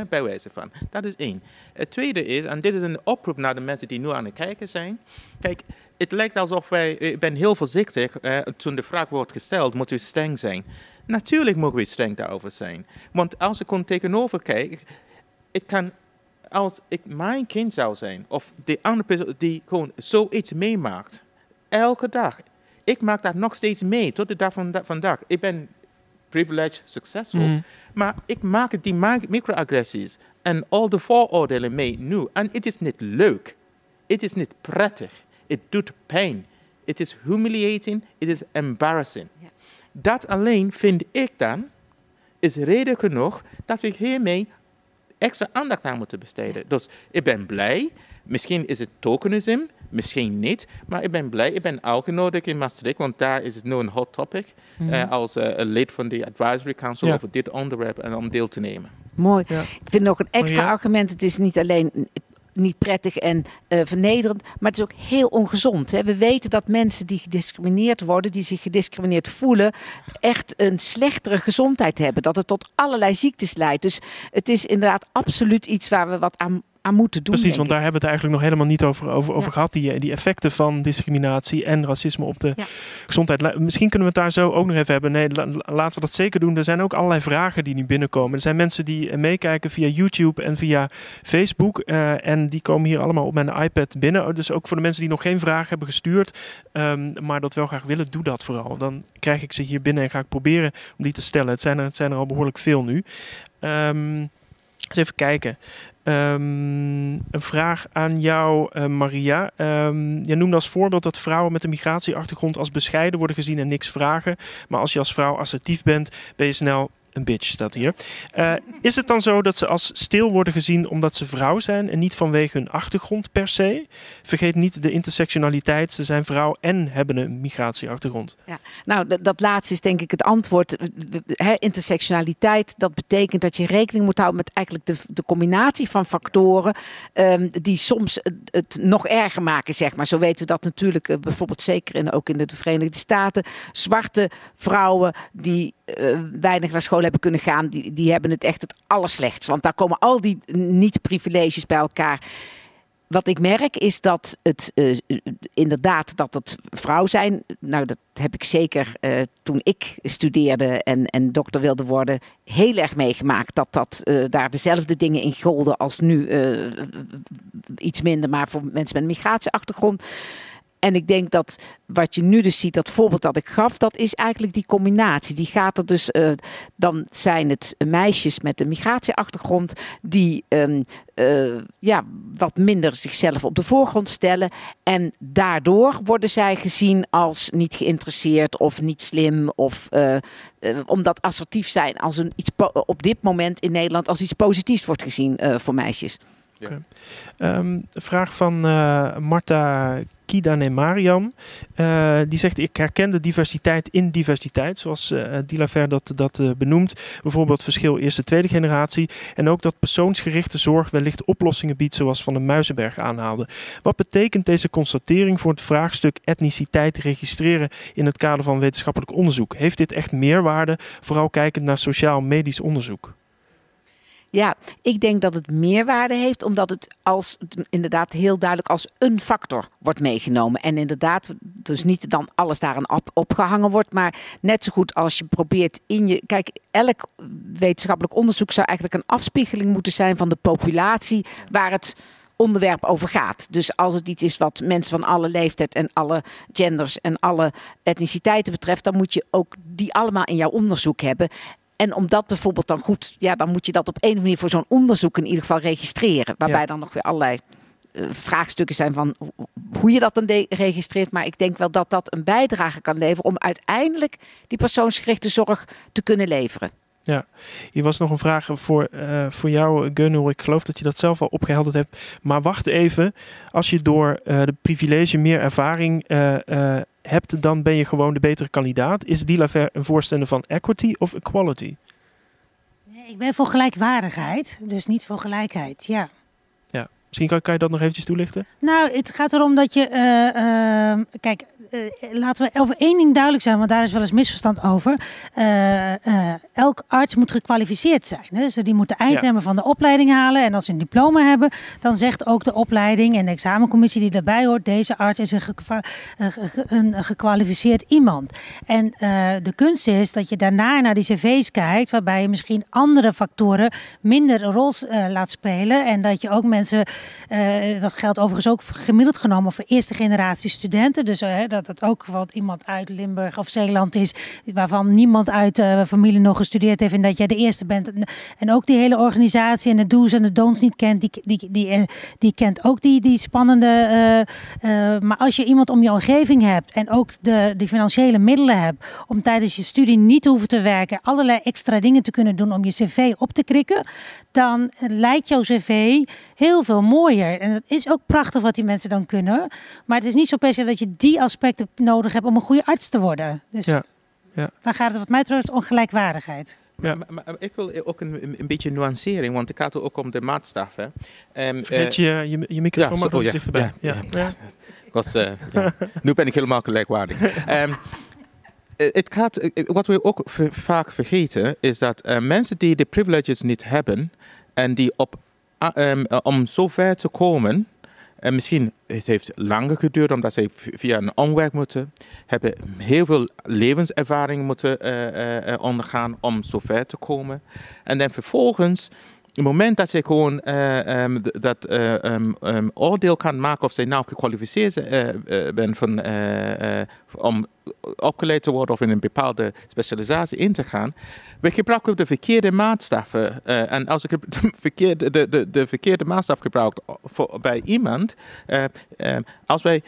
Bij wijze van. Dat is één. Het tweede is, en dit is een oproep naar de mensen die nu aan het kijken zijn. Kijk, het lijkt alsof wij, ik ben heel voorzichtig, uh, toen de vraag wordt gesteld, moet u streng zijn? Natuurlijk mogen we streng daarover zijn. Want als ik gewoon tegenover kijk, ik kan, als ik mijn kind zou zijn, of de andere persoon die gewoon zoiets meemaakt, elke dag, ik maak dat nog steeds mee tot de dag van vandaag. Ik ben privileged, succesvol, mm. maar ik maak die microagressies en al de vooroordelen mee nu. En het is niet leuk. Het is niet prettig. Het doet pijn. Het is humiliating. Het is embarrassing. Dat alleen vind ik dan is reden genoeg dat we hiermee extra aandacht aan moeten besteden. Dus ik ben blij. Misschien is het tokenisme, misschien niet. Maar ik ben blij. Ik ben uitgenodigd in Maastricht, want daar is het nu een hot topic. Mm -hmm. uh, als uh, lid van de advisory council ja. over dit onderwerp en om deel te nemen. Mooi. Ja. Ik vind nog een extra ja. argument. Het is niet alleen niet prettig en uh, vernederend, maar het is ook heel ongezond. Hè. We weten dat mensen die gediscrimineerd worden, die zich gediscrimineerd voelen, echt een slechtere gezondheid hebben. Dat het tot allerlei ziektes leidt. Dus het is inderdaad absoluut iets waar we wat aan aan moeten doen. Precies, want daar hebben we het eigenlijk nog helemaal niet over, over, over Ja. gehad. Die, die effecten van discriminatie en racisme op de Ja. gezondheid. Misschien kunnen we het daar zo ook nog even hebben. Nee, la- la- laten we dat zeker doen. Er zijn ook allerlei vragen die nu binnenkomen. Er zijn mensen die eh, meekijken via YouTube en via Facebook. eh, en die komen hier allemaal op mijn iPad binnen. Dus ook voor de mensen die nog geen vragen hebben gestuurd, ehm, maar dat wel graag willen, doe dat vooral. Dan krijg ik ze hier binnen en ga ik proberen om die te stellen. Het zijn er, het zijn er al behoorlijk veel nu. Ehm, eens even kijken. Ehm, een vraag aan jou, eh, Maria. Ehm je noemde als voorbeeld dat vrouwen met een migratieachtergrond als bescheiden worden gezien en niks vragen. Maar als je als vrouw assertief bent, ben je snel een bitch, staat hier. Eh, is het dan zo dat ze als stil worden gezien omdat ze vrouw zijn en niet vanwege hun achtergrond per se? Vergeet niet de intersectionaliteit. Ze zijn vrouw en hebben een migratieachtergrond. Nou, dat, dat laatste is denk ik het antwoord. Hè, intersectionaliteit, dat betekent dat je rekening moet houden met eigenlijk de, de combinatie van factoren ehm, die soms het, het nog erger maken, zeg maar. Zo weten we dat natuurlijk eh, bijvoorbeeld zeker in, ook in de Verenigde Staten. Zwarte vrouwen die eh, weinig naar school hebben kunnen gaan, die, die hebben het echt het allerslechtst. Want daar komen al die niet-privileges bij elkaar. Wat ik merk is dat het eh, inderdaad dat het vrouw zijn. Nou, dat heb ik zeker eh, toen ik studeerde en, en dokter wilde worden, heel erg meegemaakt. Dat, dat eh, daar dezelfde dingen in golden als nu. iets minder, maar voor mensen met een migratieachtergrond. En ik denk dat wat je nu dus ziet, dat voorbeeld dat ik gaf, dat is eigenlijk die combinatie. Die gaat er dus, eh, dan zijn het meisjes met een migratieachtergrond die ehm, eh, ja, wat minder zichzelf op de voorgrond stellen. En daardoor worden zij gezien als niet geïnteresseerd of niet slim. Of eh, omdat assertief zijn als een iets op dit moment in Nederland als iets positiefs wordt gezien voor meisjes. Ehm, een vraag van eh Marta Kidane Mariam. Eh, die zegt: Ik herken de diversiteit in diversiteit, zoals eh Dilaver dat, dat eh, benoemt. Bijvoorbeeld verschil eerste, tweede generatie. En ook dat persoonsgerichte zorg wellicht oplossingen biedt, zoals Van de Muizenberg aanhaalde. Wat betekent deze constatering voor het vraagstuk etniciteit registreren in het kader van wetenschappelijk onderzoek? Heeft dit echt meerwaarde, vooral kijkend naar sociaal-medisch onderzoek? Ja, ik denk dat het meerwaarde heeft, omdat het als inderdaad heel duidelijk als een factor wordt meegenomen. En inderdaad, dus niet dan alles daaraan op, opgehangen wordt, maar net zo goed als je probeert in je. Kijk, elk wetenschappelijk onderzoek zou eigenlijk een afspiegeling moeten zijn van de populatie waar het onderwerp over gaat. Dus als het iets is wat mensen van alle leeftijd en alle genders en alle etniciteiten betreft, dan moet je ook die allemaal in jouw onderzoek hebben. En om dat bijvoorbeeld dan goed, ja, dan moet je dat op een manier voor zo'n onderzoek in ieder geval registreren. Waarbij Ja. dan nog weer allerlei eh, vraagstukken zijn van ho- hoe je dat dan registreert. Maar ik denk wel dat dat een bijdrage kan leveren om uiteindelijk die persoonsgerichte zorg te kunnen leveren. Hier was nog een vraag voor, eh, voor jou, Gunnar. Ik geloof dat je dat zelf al opgehelderd hebt. Maar wacht even. Als je door eh, de privilege meer ervaring eh, hebt, dan ben je gewoon de betere kandidaat. Is Dilaver een voorstander van equity of equality? Nee, ik ben voor gelijkwaardigheid, dus niet voor gelijkheid. Ja. Misschien kan, kan je dat nog eventjes toelichten? Nou, het gaat erom dat je. eh, ehm, kijk, laten we over één ding duidelijk zijn, want daar is wel eens misverstand over. Eh, eh, elk arts moet gekwalificeerd zijn. Hè? Dus die moeten eindtermen van de opleiding halen. En als ze een diploma hebben, dan zegt ook de opleiding en de examencommissie die daarbij hoort: deze arts is een, gekwa- een ge- een gekwalificeerd iemand. En eh, de kunst is dat je daarna naar die cv's kijkt, waarbij je misschien andere factoren minder een rol eh, laat spelen. En dat je ook mensen, eh, dat geldt overigens ook gemiddeld genomen voor eerste generatie studenten. Dus eh, dat het ook wat iemand uit Limburg of Zeeland is, waarvan niemand uit eh familie nog gestudeerd heeft en dat jij de eerste bent. En- ook die hele organisatie en de do's en de don'ts niet kent, die, die, die, eh, die kent ook die, die spannende. eh, maar als je iemand om je omgeving hebt en ook de, de financiële middelen hebt om tijdens je studie niet hoeven te werken, allerlei extra dingen te kunnen doen om je cv op te krikken, dan lijkt jouw cv heel veel mooier. En het is ook prachtig wat die mensen dan kunnen. Maar het is niet zo per se dat je die aspecten nodig hebt om een goede arts te worden. Dus Ja, ja. dan gaat het wat mij betreft om gelijkwaardigheid. Ja. Maar, maar- maar ik wil ook een, een- een beetje nuancering, want het gaat ook om de maatstaf. Hè. Ehm, Vergeet eh, je, je, je microfoon ja, maar zo- oh, ja, dichterbij. Ja, ja, was, eh, ja. (laughs) Nu ben ik helemaal gelijkwaardig. Ehm, eh, het gaat, wat we ook v- vaak vergeten is dat mensen die de privileges niet hebben en die op um, om zover te komen, en misschien het heeft langer geduurd omdat ze via een omweg moeten, hebben heel veel levenservaring moeten uh, uh, ondergaan om zover te komen. En dan vervolgens het moment dat je gewoon uh, um, dat uh, um, um, oordeel kan maken of ze nou gekwalificeerd uh, bent van, om opgeleid te worden of in een bepaalde specialisatie in te gaan, we gebruiken de verkeerde maatstaffen. en als ik (laughs) de verkeerde, de, de, de verkeerde maatstaf gebruik voor, bij iemand, als wij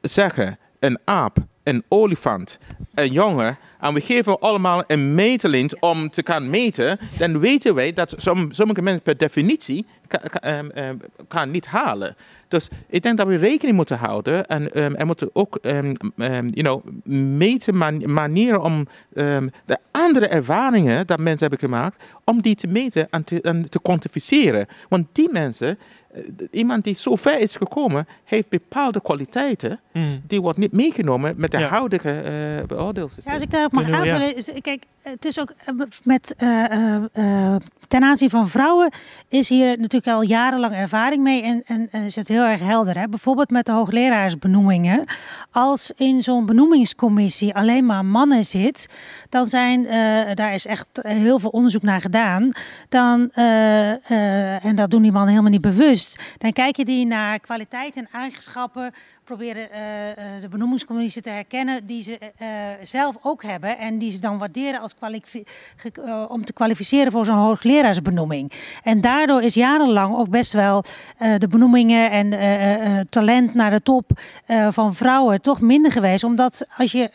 zeggen een aap, een olifant, een jongen, en we geven allemaal een meetlint om te gaan meten, dan weten wij dat sommige mensen per definitie kan, kan, um, kan, niet halen. Dus ik denk dat we rekening moeten houden en um, er moeten ook you know, meten man manieren om de andere ervaringen dat mensen hebben gemaakt, om die te meten en te, en te kwantificeren. Want die mensen iemand die zo ver is gekomen, heeft bepaalde kwaliteiten. Mm. Die wordt niet meegenomen met de huidige uh, beoordeelsysteem. Ja, als ik daarop mag aanvullen, is, kijk, het is ook eh, met, uh, ten aanzien van vrouwen is hier natuurlijk al jarenlang ervaring mee en, en, en is het heel erg helder. Hè? Bijvoorbeeld met de hoogleraarsbenoemingen. Als in zo'n benoemingscommissie alleen maar mannen zit, dan zijn, daar is echt heel veel onderzoek naar gedaan. Dan, en dat doen die mannen helemaal niet bewust. Dan kijken die naar kwaliteit en eigenschappen proberen uh, de benoemingscommissie te herkennen die ze uh, zelf ook hebben en die ze dan waarderen als uh, om te kwalificeren voor zo'n hoogleraarsbenoeming. En daardoor is jarenlang ook best wel de benoemingen en talent naar de top van vrouwen toch minder geweest, omdat als je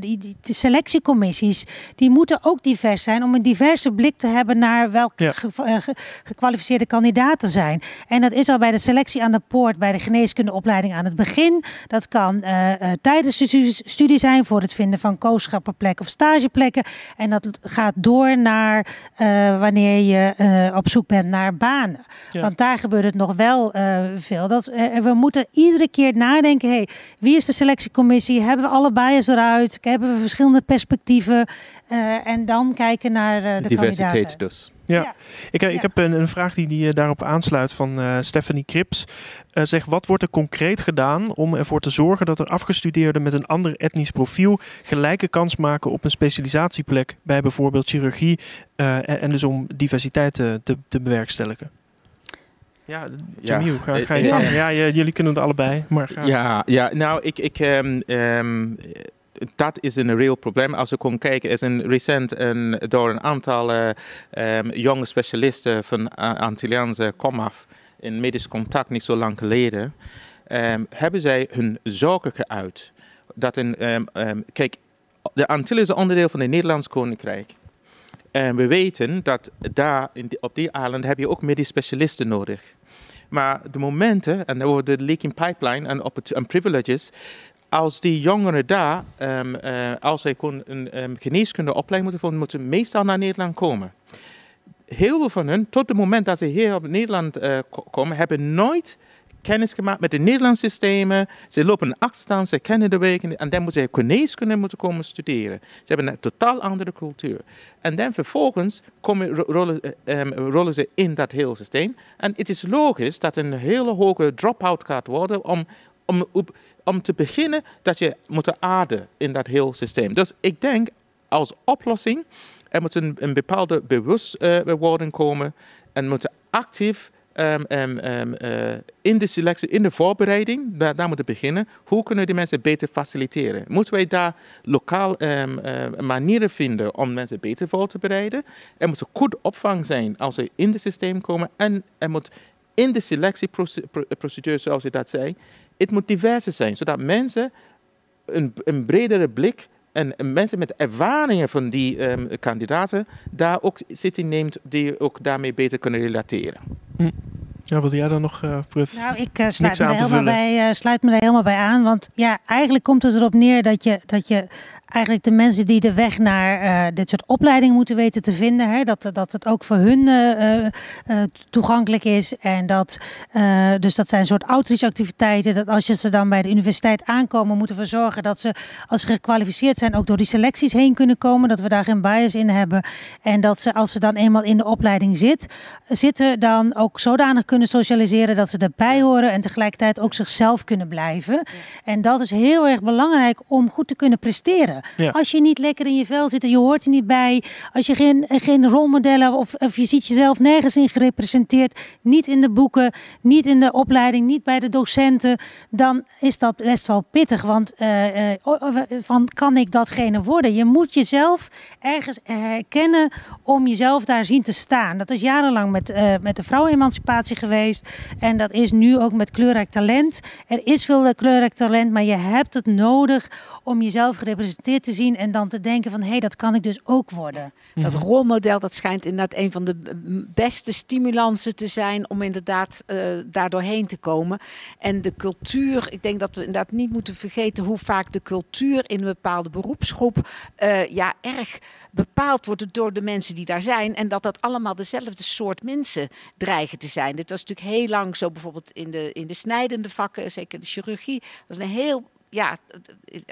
die, die de selectiecommissies die moeten ook divers zijn om een diverse blik te hebben naar welke ge gekwalificeerde kandidaten zijn. En dat is al bij de selectie aan de poort bij de geneeskundeopleiding aan het begin dat kan uh, uh, tijdens de studie zijn voor het vinden van kooschappenplekken of stageplekken. En dat gaat door naar uh, wanneer je op zoek bent naar banen. Ja. Want daar gebeurt het nog wel veel. Dat, we moeten iedere keer nadenken, hey, wie is de selectiecommissie? Hebben we alle bias eruit? Hebben we verschillende perspectieven? en dan kijken naar de, de diversiteit kandidaten. dus. Ja, Ik, ik heb een, een, vraag die, die daarop aansluit van uh, Stephanie Krips. Uh, zeg, wat wordt er concreet gedaan om ervoor te zorgen dat er afgestudeerden met een ander etnisch profiel gelijke kans maken op een specialisatieplek bij bijvoorbeeld chirurgie uh, en, en, dus om diversiteit te, te, te bewerkstelligen? Ja, Jamil, ja. ga, ga je gang. Ja, jullie kunnen het allebei, maar ga. Ja, ja nou, ik... ik um, um, dat is een reëel probleem. Als we kon kijken, is een recent een, door een aantal um, jonge specialisten van uh, Antilliaanse komaf in medisch contact niet zo lang geleden, um, hebben zij hun zorgen geuit. Dat een, um, kijk, de Antillen is onderdeel van het Nederlands Koninkrijk. En we weten dat daar in op die eiland heb je ook medisch specialisten nodig. Maar de momenten, en over de leaking pipeline en, en privileges, als die jongeren daar, um, uh, als zij een um, geneeskundeopleiding moeten volgen, moeten meestal naar Nederland komen. Heel veel van hen, tot het moment dat ze hier op Nederland uh, komen, hebben nooit kennis gemaakt met de Nederlandse systemen. Ze lopen een achterstand, ze kennen de wegen en dan moeten ze geneeskunde moeten komen studeren. Ze hebben een totaal andere cultuur. En dan vervolgens komen, rollen, um, rollen ze in dat hele systeem. En het is logisch dat een hele hoge drop-out gaat worden om, om op, om te beginnen dat je moet aarden in dat hele systeem. Dus ik denk als oplossing, er moet een, een bepaalde bewustwording komen en moeten actief um, um, um, uh, in de selectie, in de voorbereiding, daar, daar moeten beginnen. Hoe kunnen die mensen beter faciliteren? Moeten wij daar lokaal uh, manieren vinden om mensen beter voor te bereiden? Er moet goed opvang zijn als ze in het systeem komen en er moet in de selectieprocedure, zoals je dat zei, het moet diverser zijn, zodat mensen een, een bredere blik en, mensen met ervaringen van die um, kandidaten daar ook zitting neemt die ook daarmee beter kunnen relateren. Hm. Ja, wil jij dan nog, uh, Nou, ik uh, sluit, me helemaal bij, uh, sluit me er helemaal bij aan. Want ja, eigenlijk komt het erop neer dat je, dat je eigenlijk de mensen die de weg naar uh, dit soort opleidingen moeten weten te vinden. Hè? Dat, dat het ook voor hun uh, uh, toegankelijk is. En dat, dus dat zijn een soort outreach-activiteiten. Dat als je ze dan bij de universiteit aankomen, moeten we zorgen dat ze, als ze gekwalificeerd zijn, ook door die selecties heen kunnen komen. Dat we daar geen bias in hebben. En dat ze, als ze dan eenmaal in de opleiding zit, zitten, dan ook zodanig kunnen socialiseren dat ze erbij horen en tegelijkertijd ook zichzelf kunnen blijven. En dat is heel erg belangrijk om goed te kunnen presteren. Als je niet lekker in je vel zit en je hoort er niet bij, als je geen, geen rolmodellen of, of je ziet jezelf nergens in gerepresenteerd, niet in de boeken, niet in de opleiding, niet bij de docenten, dan is dat best wel pittig. Want uh, van kan ik datgene worden? Je moet jezelf ergens herkennen om jezelf daar zien te staan. Dat is jarenlang met, uh, met de vrouwenemancipatie geweest. En dat is nu ook met kleurrijk talent. Er is veel kleurrijk talent, maar je hebt het nodig om jezelf gerepresenteerd te zien en dan te denken van hé, hey, dat kan ik dus ook worden. Dat mhm. rolmodel, dat schijnt inderdaad een van de beste stimulansen te zijn om inderdaad uh, daar doorheen te komen. En de cultuur, ik denk dat we inderdaad niet moeten vergeten hoe vaak de cultuur in een bepaalde beroepsgroep uh, ja, erg bepaald wordt door de mensen die daar zijn. En dat dat allemaal dezelfde soort mensen dreigen te zijn. Dit was natuurlijk heel lang zo bijvoorbeeld in de, in de snijdende vakken, zeker de chirurgie. Dat was een heel ja,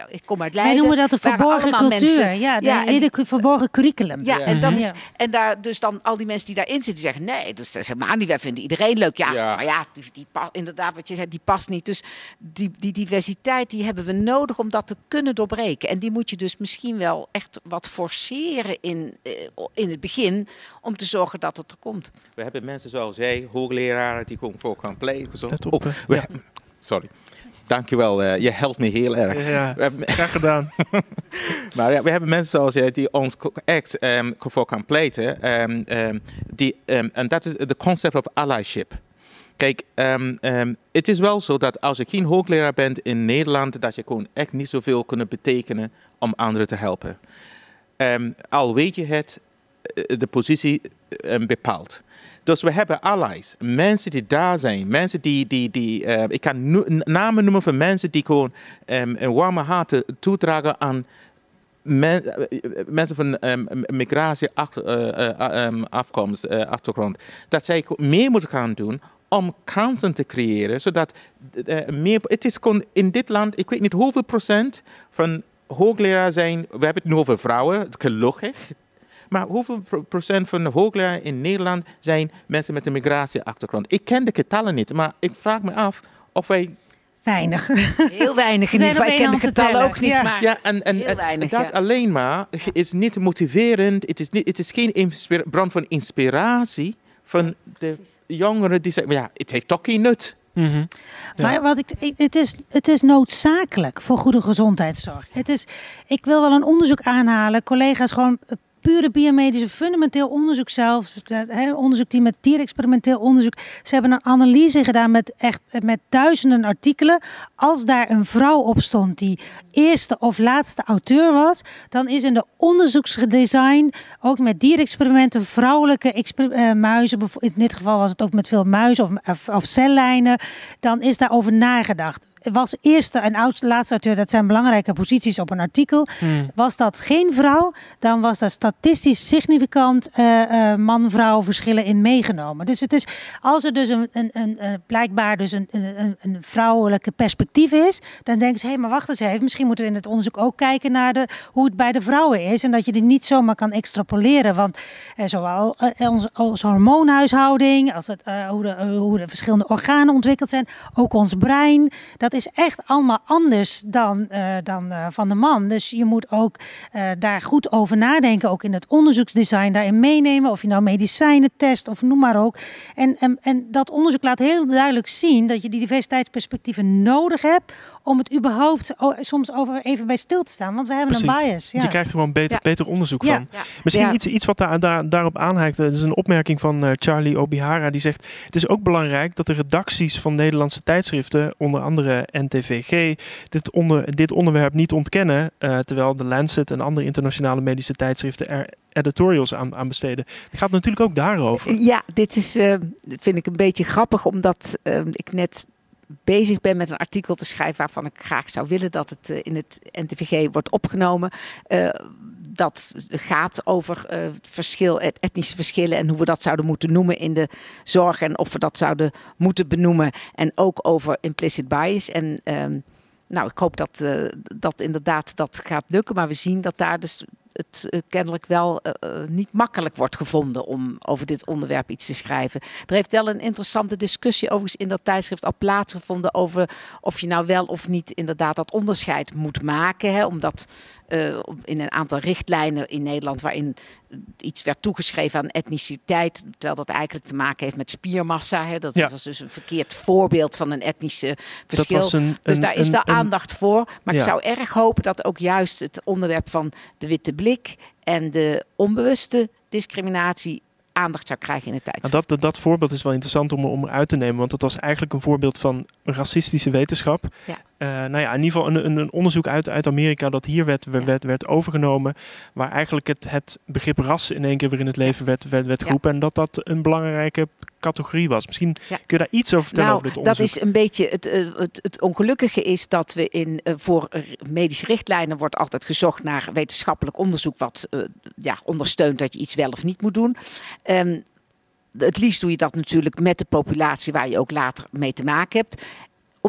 ik kom uit Leiden. Wij noemen dat de verborgen cultuur. Mensen, ja, de ja, hele verborgen curriculum. Ja, en, dat is, en daar dus dan al die mensen die daarin zitten, die zeggen nee, dus dat is helemaal niet. Wij vinden iedereen leuk. Ja, maar ja, die, die, inderdaad, wat je zei, die past niet. Dus die, die diversiteit, die hebben we nodig om dat te kunnen doorbreken. En die moet je dus misschien wel echt wat forceren in, eh, in het begin, om te zorgen dat het er komt. We hebben mensen zoals jij, hoogleraren, die gewoon voor play. Zo. Oh, we, sorry. Dankjewel, uh, je helpt me heel erg. Ja, graag gedaan. (laughs) maar ja, we hebben mensen zoals jij die ons echt um, voor kan pleiten. Um, um, en dat is de concept of allyship. Kijk, het is wel zo dat als je geen hoogleraar bent in Nederland, dat je gewoon echt niet zoveel kunt betekenen om anderen te helpen. al weet je het, eh, de positie bepaalt. Dus we hebben allies, mensen die daar zijn, mensen die, die, die uh, ik kan namen noemen van mensen die gewoon um, een warme hart toedragen aan eh, mensen van um, migratie, achter, uh, um, afkomst, uh, achtergrond. Dat zij meer moeten gaan doen om kansen te creëren, zodat meer, het is gewoon in dit land, ik weet niet hoeveel procent van hoogleraar zijn, we hebben het nu over vrouwen, gelukkig, maar hoeveel procent van de hoogleraren in Nederland zijn mensen met een migratieachtergrond? Ik ken de getallen niet, maar ik vraag me af of wij Weinig. Heel weinig. In ieder geval. Ik ken de getallen ook niet. Ja, maar ja en, en, weinig, dat alleen maar is niet motiverend. Het is, niet, het is geen bron van inspiratie van de jongeren die zeggen: ja, het heeft toch geen nut. Mm -hmm. Maar wat ik, het, is, het is noodzakelijk voor goede gezondheidszorg. Het is, ik wil wel een onderzoek aanhalen. Collega's gewoon pure biomedische, fundamenteel onderzoek zelfs. Onderzoek die met dierexperimenteel onderzoek. Ze hebben een analyse gedaan met echt met duizenden artikelen. Als daar een vrouw op stond die eerste of laatste auteur was, dan is in de onderzoeksdesign ook met dierexperimenten vrouwelijke uh, muizen, in dit geval was het ook met veel muizen of, of, of cellijnen, dan is daarover nagedacht was eerste en oudste laatste auteur, dat zijn belangrijke posities op een artikel. Hmm. Was dat geen vrouw, dan was daar statistisch significant uh, man-vrouw verschillen in meegenomen. Dus het is, als er dus een, een, een, een blijkbaar dus een, een, een, vrouwelijke perspectief is, dan denken ze, hé, hey, maar wacht eens even, misschien moeten we in het onderzoek ook kijken naar de, hoe het bij de vrouwen is. En dat je die niet zomaar kan extrapoleren. Want eh, zowel onze, onze, hormoonhuishouding, als het, hoe, de, hoe de verschillende organen ontwikkeld zijn, ook ons brein, dat is echt allemaal anders dan, uh, dan uh, van de man. Dus je moet ook uh, daar goed over nadenken, ook in het onderzoeksdesign daarin meenemen. Of je nou medicijnen test of noem maar ook. En, en, en dat onderzoek laat heel duidelijk zien dat je die diversiteitsperspectieven nodig hebt om het überhaupt soms over even bij stil te staan. Want we hebben een bias. Ja. Je krijgt er gewoon beter, beter onderzoek van. Misschien Iets, iets wat daar, daar, daarop aanhaakt. Dat is een opmerking van Charlie Obihara. Die zegt, het is ook belangrijk dat de redacties van Nederlandse tijdschriften, onder andere NTVG dit, onder, dit onderwerp niet ontkennen, uh, terwijl de Lancet en andere internationale medische tijdschriften er editorials aan, aan besteden. Het gaat natuurlijk ook daarover. Ja, dit is, uh, vind ik een beetje grappig, omdat ik net bezig ben met een artikel te schrijven waarvan ik graag zou willen dat het in het NTVG wordt opgenomen. dat gaat over het verschil, etnische verschillen en hoe we dat zouden moeten noemen in de zorg en of we dat zouden moeten benoemen. En ook over implicit bias. En ehm, nou, ik hoop dat, dat inderdaad dat gaat lukken. Maar we zien dat daar dus het uh, kennelijk wel uh, niet makkelijk wordt gevonden om over dit onderwerp iets te schrijven. Er heeft wel een interessante discussie overigens in dat tijdschrift al plaatsgevonden over of je nou wel of niet inderdaad dat onderscheid moet maken. Hè, omdat uh, in een aantal richtlijnen in Nederland waarin iets werd toegeschreven aan etniciteit, terwijl dat eigenlijk te maken heeft met spiermassa. Hè. Dat ja. was dus een verkeerd voorbeeld van een etnische verschil. Een, dus een, daar is wel een, aandacht voor. Maar ja. ik zou erg hopen dat ook juist het onderwerp van de witte blik en de onbewuste discriminatie aandacht zou krijgen in de tijd. Nou, dat, dat, dat, voorbeeld is wel interessant om, om uit te nemen, want dat was eigenlijk een voorbeeld van racistische wetenschap. Ja. Uh, nou ja, in ieder geval een, onderzoek uit, uit Amerika dat hier werd, werd, werd overgenomen, waar eigenlijk het, het begrip ras in één keer weer in het leven werd, werd, werd geroepen en dat dat een belangrijke categorie was. Misschien kun je daar iets over vertellen nou, over dit onderzoek. Dat is een beetje het, eh, het, het ongelukkige is dat we in, uh, voor medische richtlijnen wordt altijd gezocht naar wetenschappelijk onderzoek wat uh, ja, ondersteunt dat je iets wel of niet moet doen. Um, het liefst doe je dat natuurlijk met de populatie waar je ook later mee te maken hebt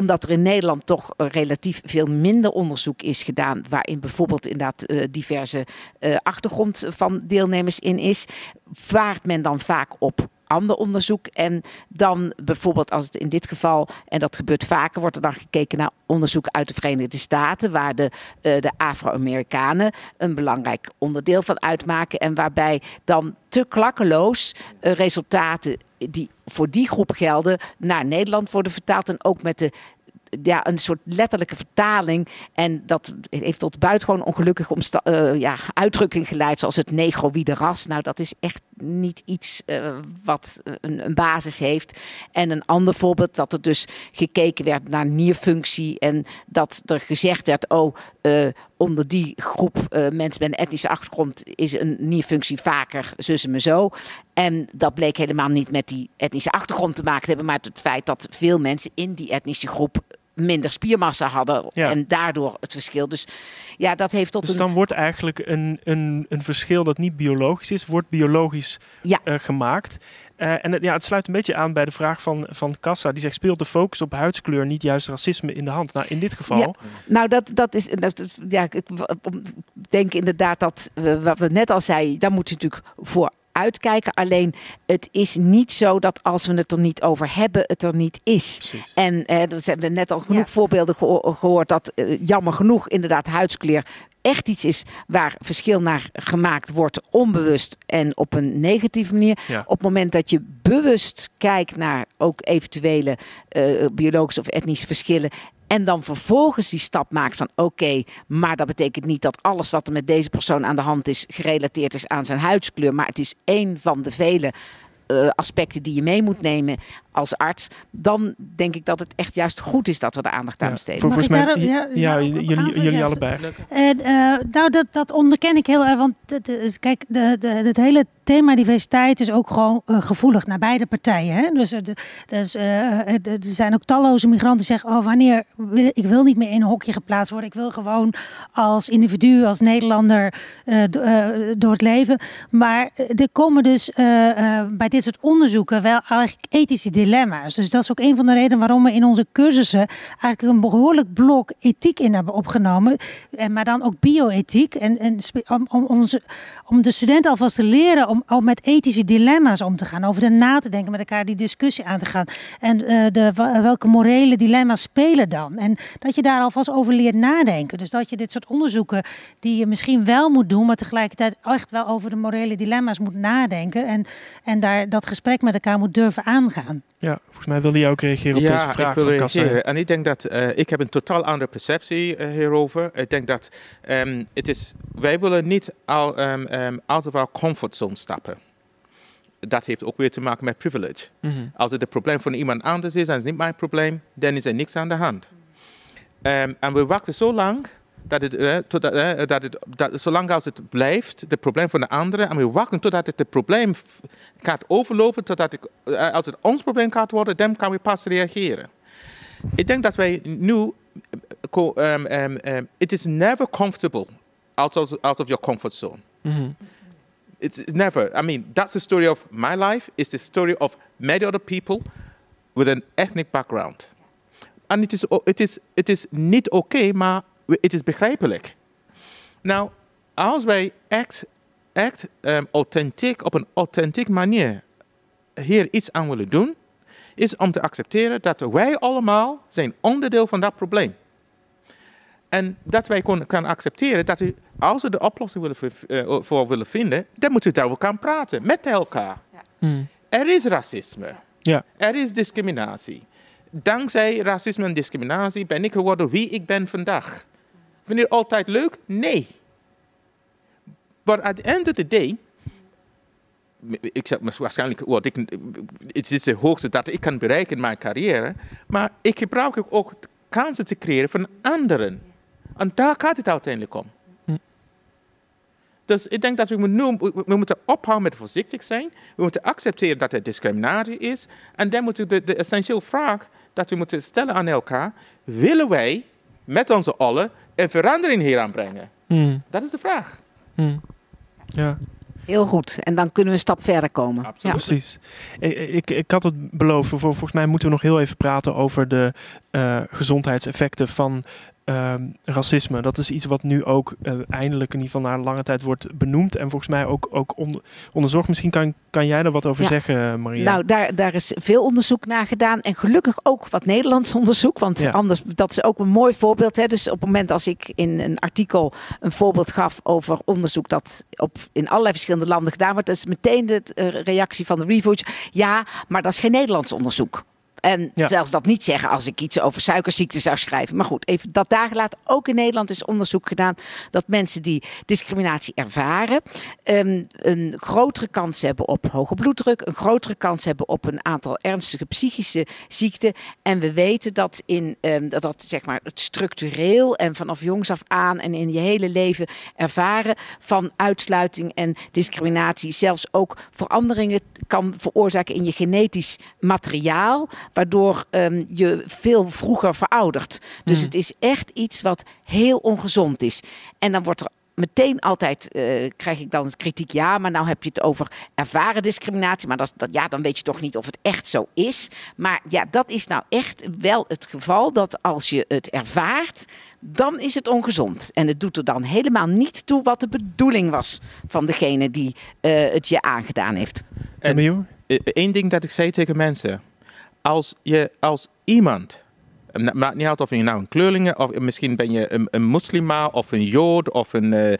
omdat er in Nederland toch relatief veel minder onderzoek is gedaan, waarin bijvoorbeeld inderdaad uh, diverse uh, achtergrond van deelnemers in is, vaart men dan vaak op ander onderzoek. En dan bijvoorbeeld als het in dit geval, en dat gebeurt vaker, wordt er dan gekeken naar onderzoek uit de Verenigde Staten, waar de, de Afro-Amerikanen een belangrijk onderdeel van uitmaken. En waarbij dan te klakkeloos resultaten die voor die groep gelden naar Nederland worden vertaald. En ook met de ja, een soort letterlijke vertaling. En dat heeft tot buitengewoon ongelukkige uh, ja, uitdrukking geleid, zoals het negroïde ras. Nou, dat is echt niet iets uh, wat een, een, basis heeft. En een ander voorbeeld, dat er dus gekeken werd naar nierfunctie. En dat er gezegd werd, oh, uh, onder die groep mensen met een etnische achtergrond is een nierfunctie vaker zus en zo. En dat bleek helemaal niet met die etnische achtergrond te maken te hebben, maar het feit dat veel mensen in die etnische groep minder spiermassa hadden. Ja. En daardoor het verschil. Dus ja, dat heeft tot dus dan wordt eigenlijk een, een, een verschil dat niet biologisch is, wordt biologisch ja. uh, gemaakt. Uh, en het, ja, het sluit een beetje aan bij de vraag van, van Kassa. Die zegt, speelt de focus op huidskleur niet juist racisme in de hand? Nou, in dit geval... Ja, nou, dat, dat is... Dat, ja, ik denk inderdaad dat, we, wat we net al zeiden, daar moet je natuurlijk voor uitkijken. Alleen het is niet zo dat als we het er niet over hebben, het er niet is. Precies. En eh, we hebben net al genoeg ja. voorbeelden geho gehoord dat uh, jammer genoeg inderdaad huidskleur echt iets is waar verschil naar gemaakt wordt, onbewust en op een negatieve manier. Ja. Op het moment dat je bewust kijkt naar ook eventuele uh, biologische of etnische verschillen en dan vervolgens die stap maakt van oké, maar dat betekent niet dat alles wat er met deze persoon aan de hand is gerelateerd is aan zijn huidskleur. Maar het is één van de vele uh, aspecten die je mee moet nemen als arts, dan denk ik dat het echt juist goed is dat we de aandacht aan besteden. Volgens mij, daarop, ja, ja, jullie, jullie allebei. En, uh, nou, dat, dat onderken ik heel erg, want het, kijk, de, de, het hele thema diversiteit is ook gewoon uh, gevoelig naar beide partijen. Hè? Dus, de, dus uh, er zijn ook talloze migranten die zeggen, oh wanneer, wil, ik wil niet meer in een hokje geplaatst worden, ik wil gewoon als individu, als Nederlander door het leven. Maar er komen dus bij dit soort onderzoeken wel eigenlijk ethische dilemma's. Dus dat is ook een van de redenen waarom we in onze cursussen eigenlijk een behoorlijk blok ethiek in hebben opgenomen. En, maar dan ook bioethiek. En, en om, om, om de studenten alvast te leren om, om met ethische dilemma's om te gaan. Over na te denken, met elkaar die discussie aan te gaan. En uh, de, welke morele dilemma's spelen dan? En dat je daar alvast over leert nadenken. Dus dat je dit soort onderzoeken die je misschien wel moet doen, maar tegelijkertijd echt wel over de morele dilemma's moet nadenken. En, en daar dat gesprek met elkaar moet durven aangaan. Ja, volgens mij wilde je ook reageren op ja, deze vraag ik wil reageren. En ik denk dat uh, ik heb een totaal andere perceptie uh, hierover. Ik denk dat um, het is, wij willen niet al, um, um, out of our comfort zone stappen. Dat heeft ook weer te maken met privilege. Mm -hmm. Als het een probleem van iemand anders is en het is niet mijn probleem, dan is er niks aan de hand. en we wachten zo lang dat het, uh, totdat, uh, dat het dat, zolang als het blijft, het probleem van de anderen, en we wachten totdat het, het probleem gaat overlopen, totdat het, uh, als het ons probleem gaat worden, dan kan we pas reageren. ik denk dat wij nu, um, um, um, it is never comfortable out of, out of your comfort zone. Mhm. It's never. I mean, that's the story of my life. It's the story of many other people with an ethnic background. En het is, het is, het is niet oké, maar het is begrijpelijk. Nou, als wij echt, echt um, authentiek, op een authentiek manier hier iets aan willen doen, is om te accepteren dat wij allemaal zijn onderdeel van dat probleem. En dat wij kunnen kan accepteren dat u, als we de oplossing willen, uh, voor willen vinden, dan moeten we daarover gaan praten met elkaar. Ja. Hmm. Er is racisme. Ja. Er is discriminatie. Dankzij racisme en discriminatie ben ik geworden wie ik ben vandaag. Vind je het altijd leuk? Nee. Maar at the end of the day, ik zeg waarschijnlijk, wat ik, het is het hoogste dat ik kan bereiken in mijn carrière, maar ik gebruik ook kansen te creëren van anderen. En daar gaat het uiteindelijk om. Hm. Dus ik denk dat we, nu, we moeten ophouden met voorzichtig zijn. We moeten accepteren dat er discriminatie is. En dan moeten we de, de essentiële vraag dat we moeten stellen aan elkaar. Willen wij met onze allen een verandering hier aanbrengen? Hmm. Dat is de vraag. Hmm. Ja. Heel goed. En dan kunnen we een stap verder komen. Absoluut. Precies. Ik, ik, ik had het beloofd. Vol- Volgens mij moeten we nog heel even praten over de eh, gezondheidseffecten van ehm, racisme. Dat is iets wat nu ook eh, eindelijk in ieder geval na lange tijd wordt benoemd. En volgens mij ook, ook onder, onderzocht. Misschien kan, kan jij er wat over Ja. zeggen, Maria. Nou, daar, daar is veel onderzoek naar gedaan. En gelukkig ook wat Nederlands (laughs) onderzoek. Want Ja. anders, dat is ook een mooi voorbeeld. Hè. Dus op het moment als ik in een artikel een voorbeeld gaf over onderzoek dat op, in allerlei verschillende landen gedaan wordt, is meteen de eh, reactie van de reviews. Ja, maar dat is geen Nederlands onderzoek. En Ja. zelfs dat niet zeggen als ik iets over suikerziekte zou schrijven. Maar goed, even dat daar gelaten. Ook in Nederland is onderzoek gedaan dat mensen die discriminatie ervaren, ehm, een grotere kans hebben op hoge bloeddruk, een grotere kans hebben op een aantal ernstige psychische ziekten. En we weten dat in ehm, dat, dat zeg maar het structureel en vanaf jongs af aan en in je hele leven ervaren van uitsluiting en discriminatie zelfs ook veranderingen kan veroorzaken in je genetisch materiaal, waardoor ehm, je veel vroeger veroudert. Dus Hmm. het is echt iets wat heel ongezond is. En dan wordt er meteen altijd, eh, krijg ik dan het kritiek, ja, maar nou heb je het over ervaren discriminatie, maar dat, dat, ja, dan weet je toch niet of het echt zo is. Maar ja, dat is nou echt wel het geval dat als je het ervaart, dan is het ongezond. En het doet er dan helemaal niet toe wat de bedoeling was van degene die eh, het je aangedaan heeft. En-? Eén ding dat ik zei tegen mensen. Als je als iemand, het maakt niet uit of je nou een kleurling of misschien ben je een, een moslima of een jood of een eh,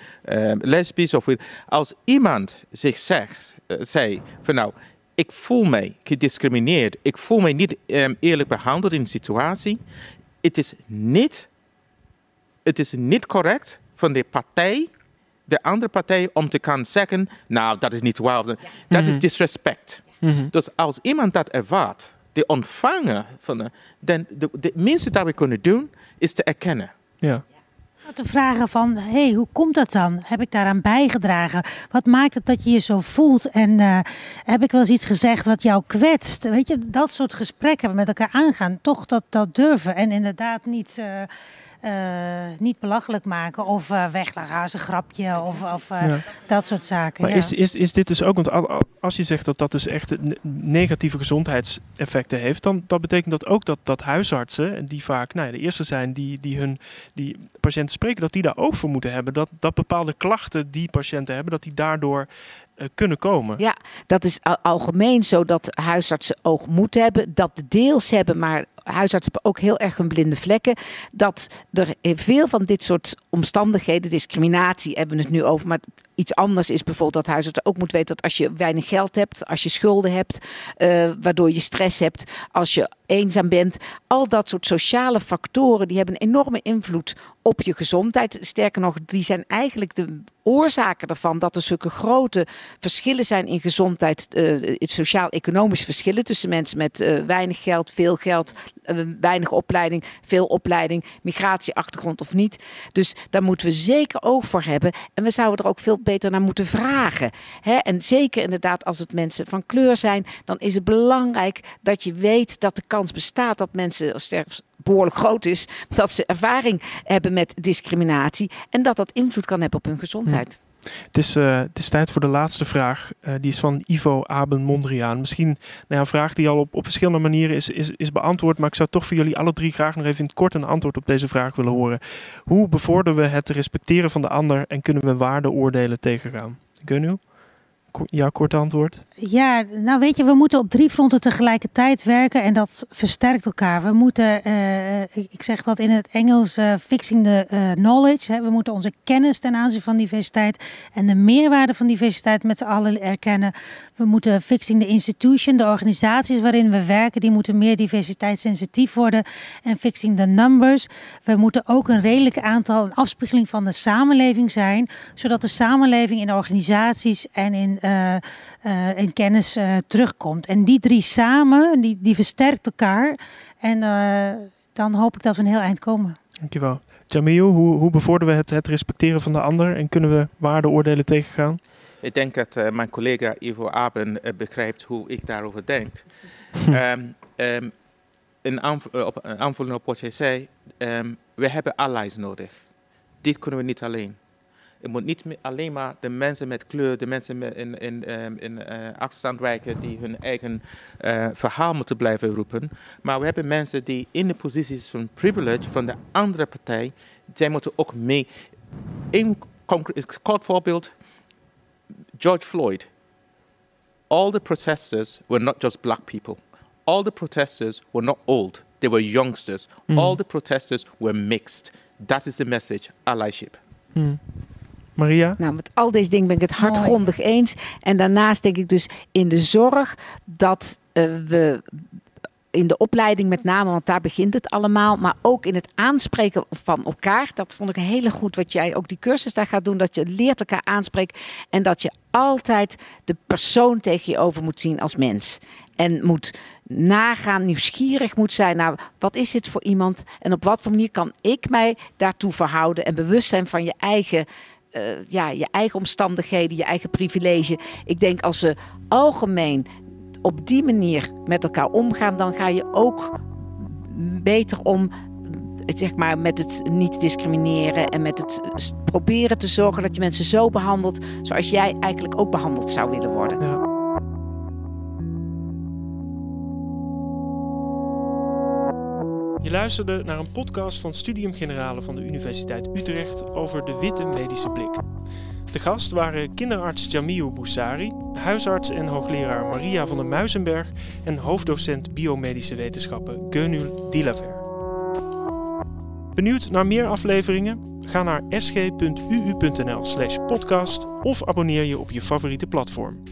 eh, lesbisch. Of, als iemand zich zegt, eh, zei van nou, ik voel mij gediscrimineerd, ik voel mij niet ehm, eerlijk behandeld in een situatie. Het is niet, het is niet correct van de partij, de andere partij, om te gaan zeggen, nou dat is niet waar. Dat is Mhm. disrespect. Mhm. Dus als iemand dat ervaart, de ontvanger van de, dan de, de minste dat we kunnen doen is te erkennen. Ja. Te vragen van, hé, hey, hoe komt dat dan? Heb ik daaraan bijgedragen? Wat maakt het dat je je zo voelt? En eh, heb ik wel eens iets gezegd wat jou kwetst? Weet je, dat soort gesprekken met elkaar aangaan. Toch dat, dat durven. En inderdaad niet, eh, niet belachelijk maken of eh weglachen als een grapje of, of eh, Ja. dat soort zaken. Maar ja. is, is, is dit dus ook, want al- al- als je zegt dat dat dus echt ne- negatieve gezondheidseffecten heeft, dan dat betekent dat ook dat, dat huisartsen, die vaak nou ja, de eerste zijn die, die hun die patiënten spreken, dat die daar ook voor moeten hebben. Dat, dat bepaalde klachten die patiënten hebben, dat die daardoor eh, kunnen komen. Ja, dat is al- algemeen zo dat huisartsen oog moeten hebben. Dat deels hebben, maar huisartsen hebben ook heel erg hun blinde vlekken. Dat er veel van dit soort omstandigheden, discriminatie hebben we het nu over, maar iets anders is bijvoorbeeld dat huisartsen ook moet weten dat als je weinig geld hebt, als je schulden hebt, eh, waardoor je stress hebt, als je eenzaam bent, al dat soort sociale factoren die hebben een enorme invloed op je gezondheid. Sterker nog, die zijn eigenlijk de oorzaken ervan dat er zulke grote verschillen zijn in gezondheid, eh, sociaal-economische verschillen tussen mensen met eh, weinig geld, veel geld, weinig opleiding, veel opleiding, migratieachtergrond of niet. Dus daar moeten we zeker oog voor hebben. En we zouden er ook veel beter naar moeten vragen. Hè? En zeker inderdaad als het mensen van kleur zijn, dan is het belangrijk dat je weet dat de kans bestaat dat mensen sterf- behoorlijk groot is, dat ze ervaring hebben met discriminatie en dat dat invloed kan hebben op hun gezondheid. Het is, het is tijd voor de laatste vraag. Uh, die is van Ivo Aben Mondriaan. Misschien nou ja, een vraag die al op, op verschillende manieren is, is, is beantwoord. Maar ik zou toch voor jullie alle drie graag nog even in het kort een antwoord op deze vraag willen horen. Hoe bevorderen we het respecteren van de ander en kunnen we waardeoordelen tegengaan? Gunnu? Jouw korte antwoord? Ja, nou weet je, we moeten op drie fronten tegelijkertijd werken en dat versterkt elkaar. We moeten, uh, ik zeg dat in het Engels, uh, fixing the uh, knowledge. Hè. We moeten onze kennis ten aanzien van diversiteit en de meerwaarde van diversiteit met z'n allen erkennen. We moeten fixing the institution, de organisaties waarin we werken, die moeten meer diversiteitssensitief worden. En fixing the numbers. We moeten ook een redelijk aantal, een afspiegeling van de samenleving zijn, zodat de samenleving in organisaties en in uh, uh, in kennis uh, terugkomt. En die drie samen, die, die versterkt elkaar. En dan hoop ik dat we een heel eind komen. Dankjewel. Jamil, hoe, hoe bevorderen we het, het respecteren van de ander en kunnen we waardeoordelen tegengaan? Ik denk dat uh, mijn collega Ivo Aben uh, begrijpt hoe ik daarover denk. um, um, in aanv op, aanvulling op wat jij zei, um, we hebben allies nodig. Dit kunnen we niet alleen. Het moet niet alleen maar de mensen met kleur, de mensen in, in, um, in achterstandwijken die hun eigen uh, verhaal moeten blijven roepen. Maar we hebben mensen die in de posities van privilege van de andere partij, zij moeten ook mee. Een kort voorbeeld, George Floyd. All the protesters were not just black people. All the protesters were not old. They were youngsters. Mm. All the protesters were mixed. That is the message, allyship. Mm. Maria? Nou, met al deze dingen ben ik het hardgrondig eens. En daarnaast denk ik dus in de zorg dat uh, we in de opleiding met name, want daar begint het allemaal. Maar ook in het aanspreken van elkaar. Dat vond ik een hele goed wat jij ook die cursus daar gaat doen. Dat je leert elkaar aanspreken. En dat je altijd de persoon tegen je over moet zien als mens. En moet nagaan, nieuwsgierig moet zijn naar wat is dit voor iemand. En op wat voor manier kan ik mij daartoe verhouden. En bewust zijn van je eigen uh, ja, je eigen omstandigheden, je eigen privilege. Ik denk als we algemeen op die manier met elkaar omgaan, dan ga je ook beter om zeg maar, met het niet discrimineren en met het proberen te zorgen dat je mensen zo behandelt zoals jij eigenlijk ook behandeld zou willen worden. Ja. Je luisterde naar een podcast van Studium Generale van de Universiteit Utrecht over de witte medische blik. De gast waren kinderarts Jamiu Boussari, huisarts en hoogleraar Maria van der Muizenberg en hoofddocent biomedische wetenschappen Gönül Dilaver. Benieuwd naar meer afleveringen? Ga naar sg.uu.nl/podcast of abonneer je op je favoriete platform.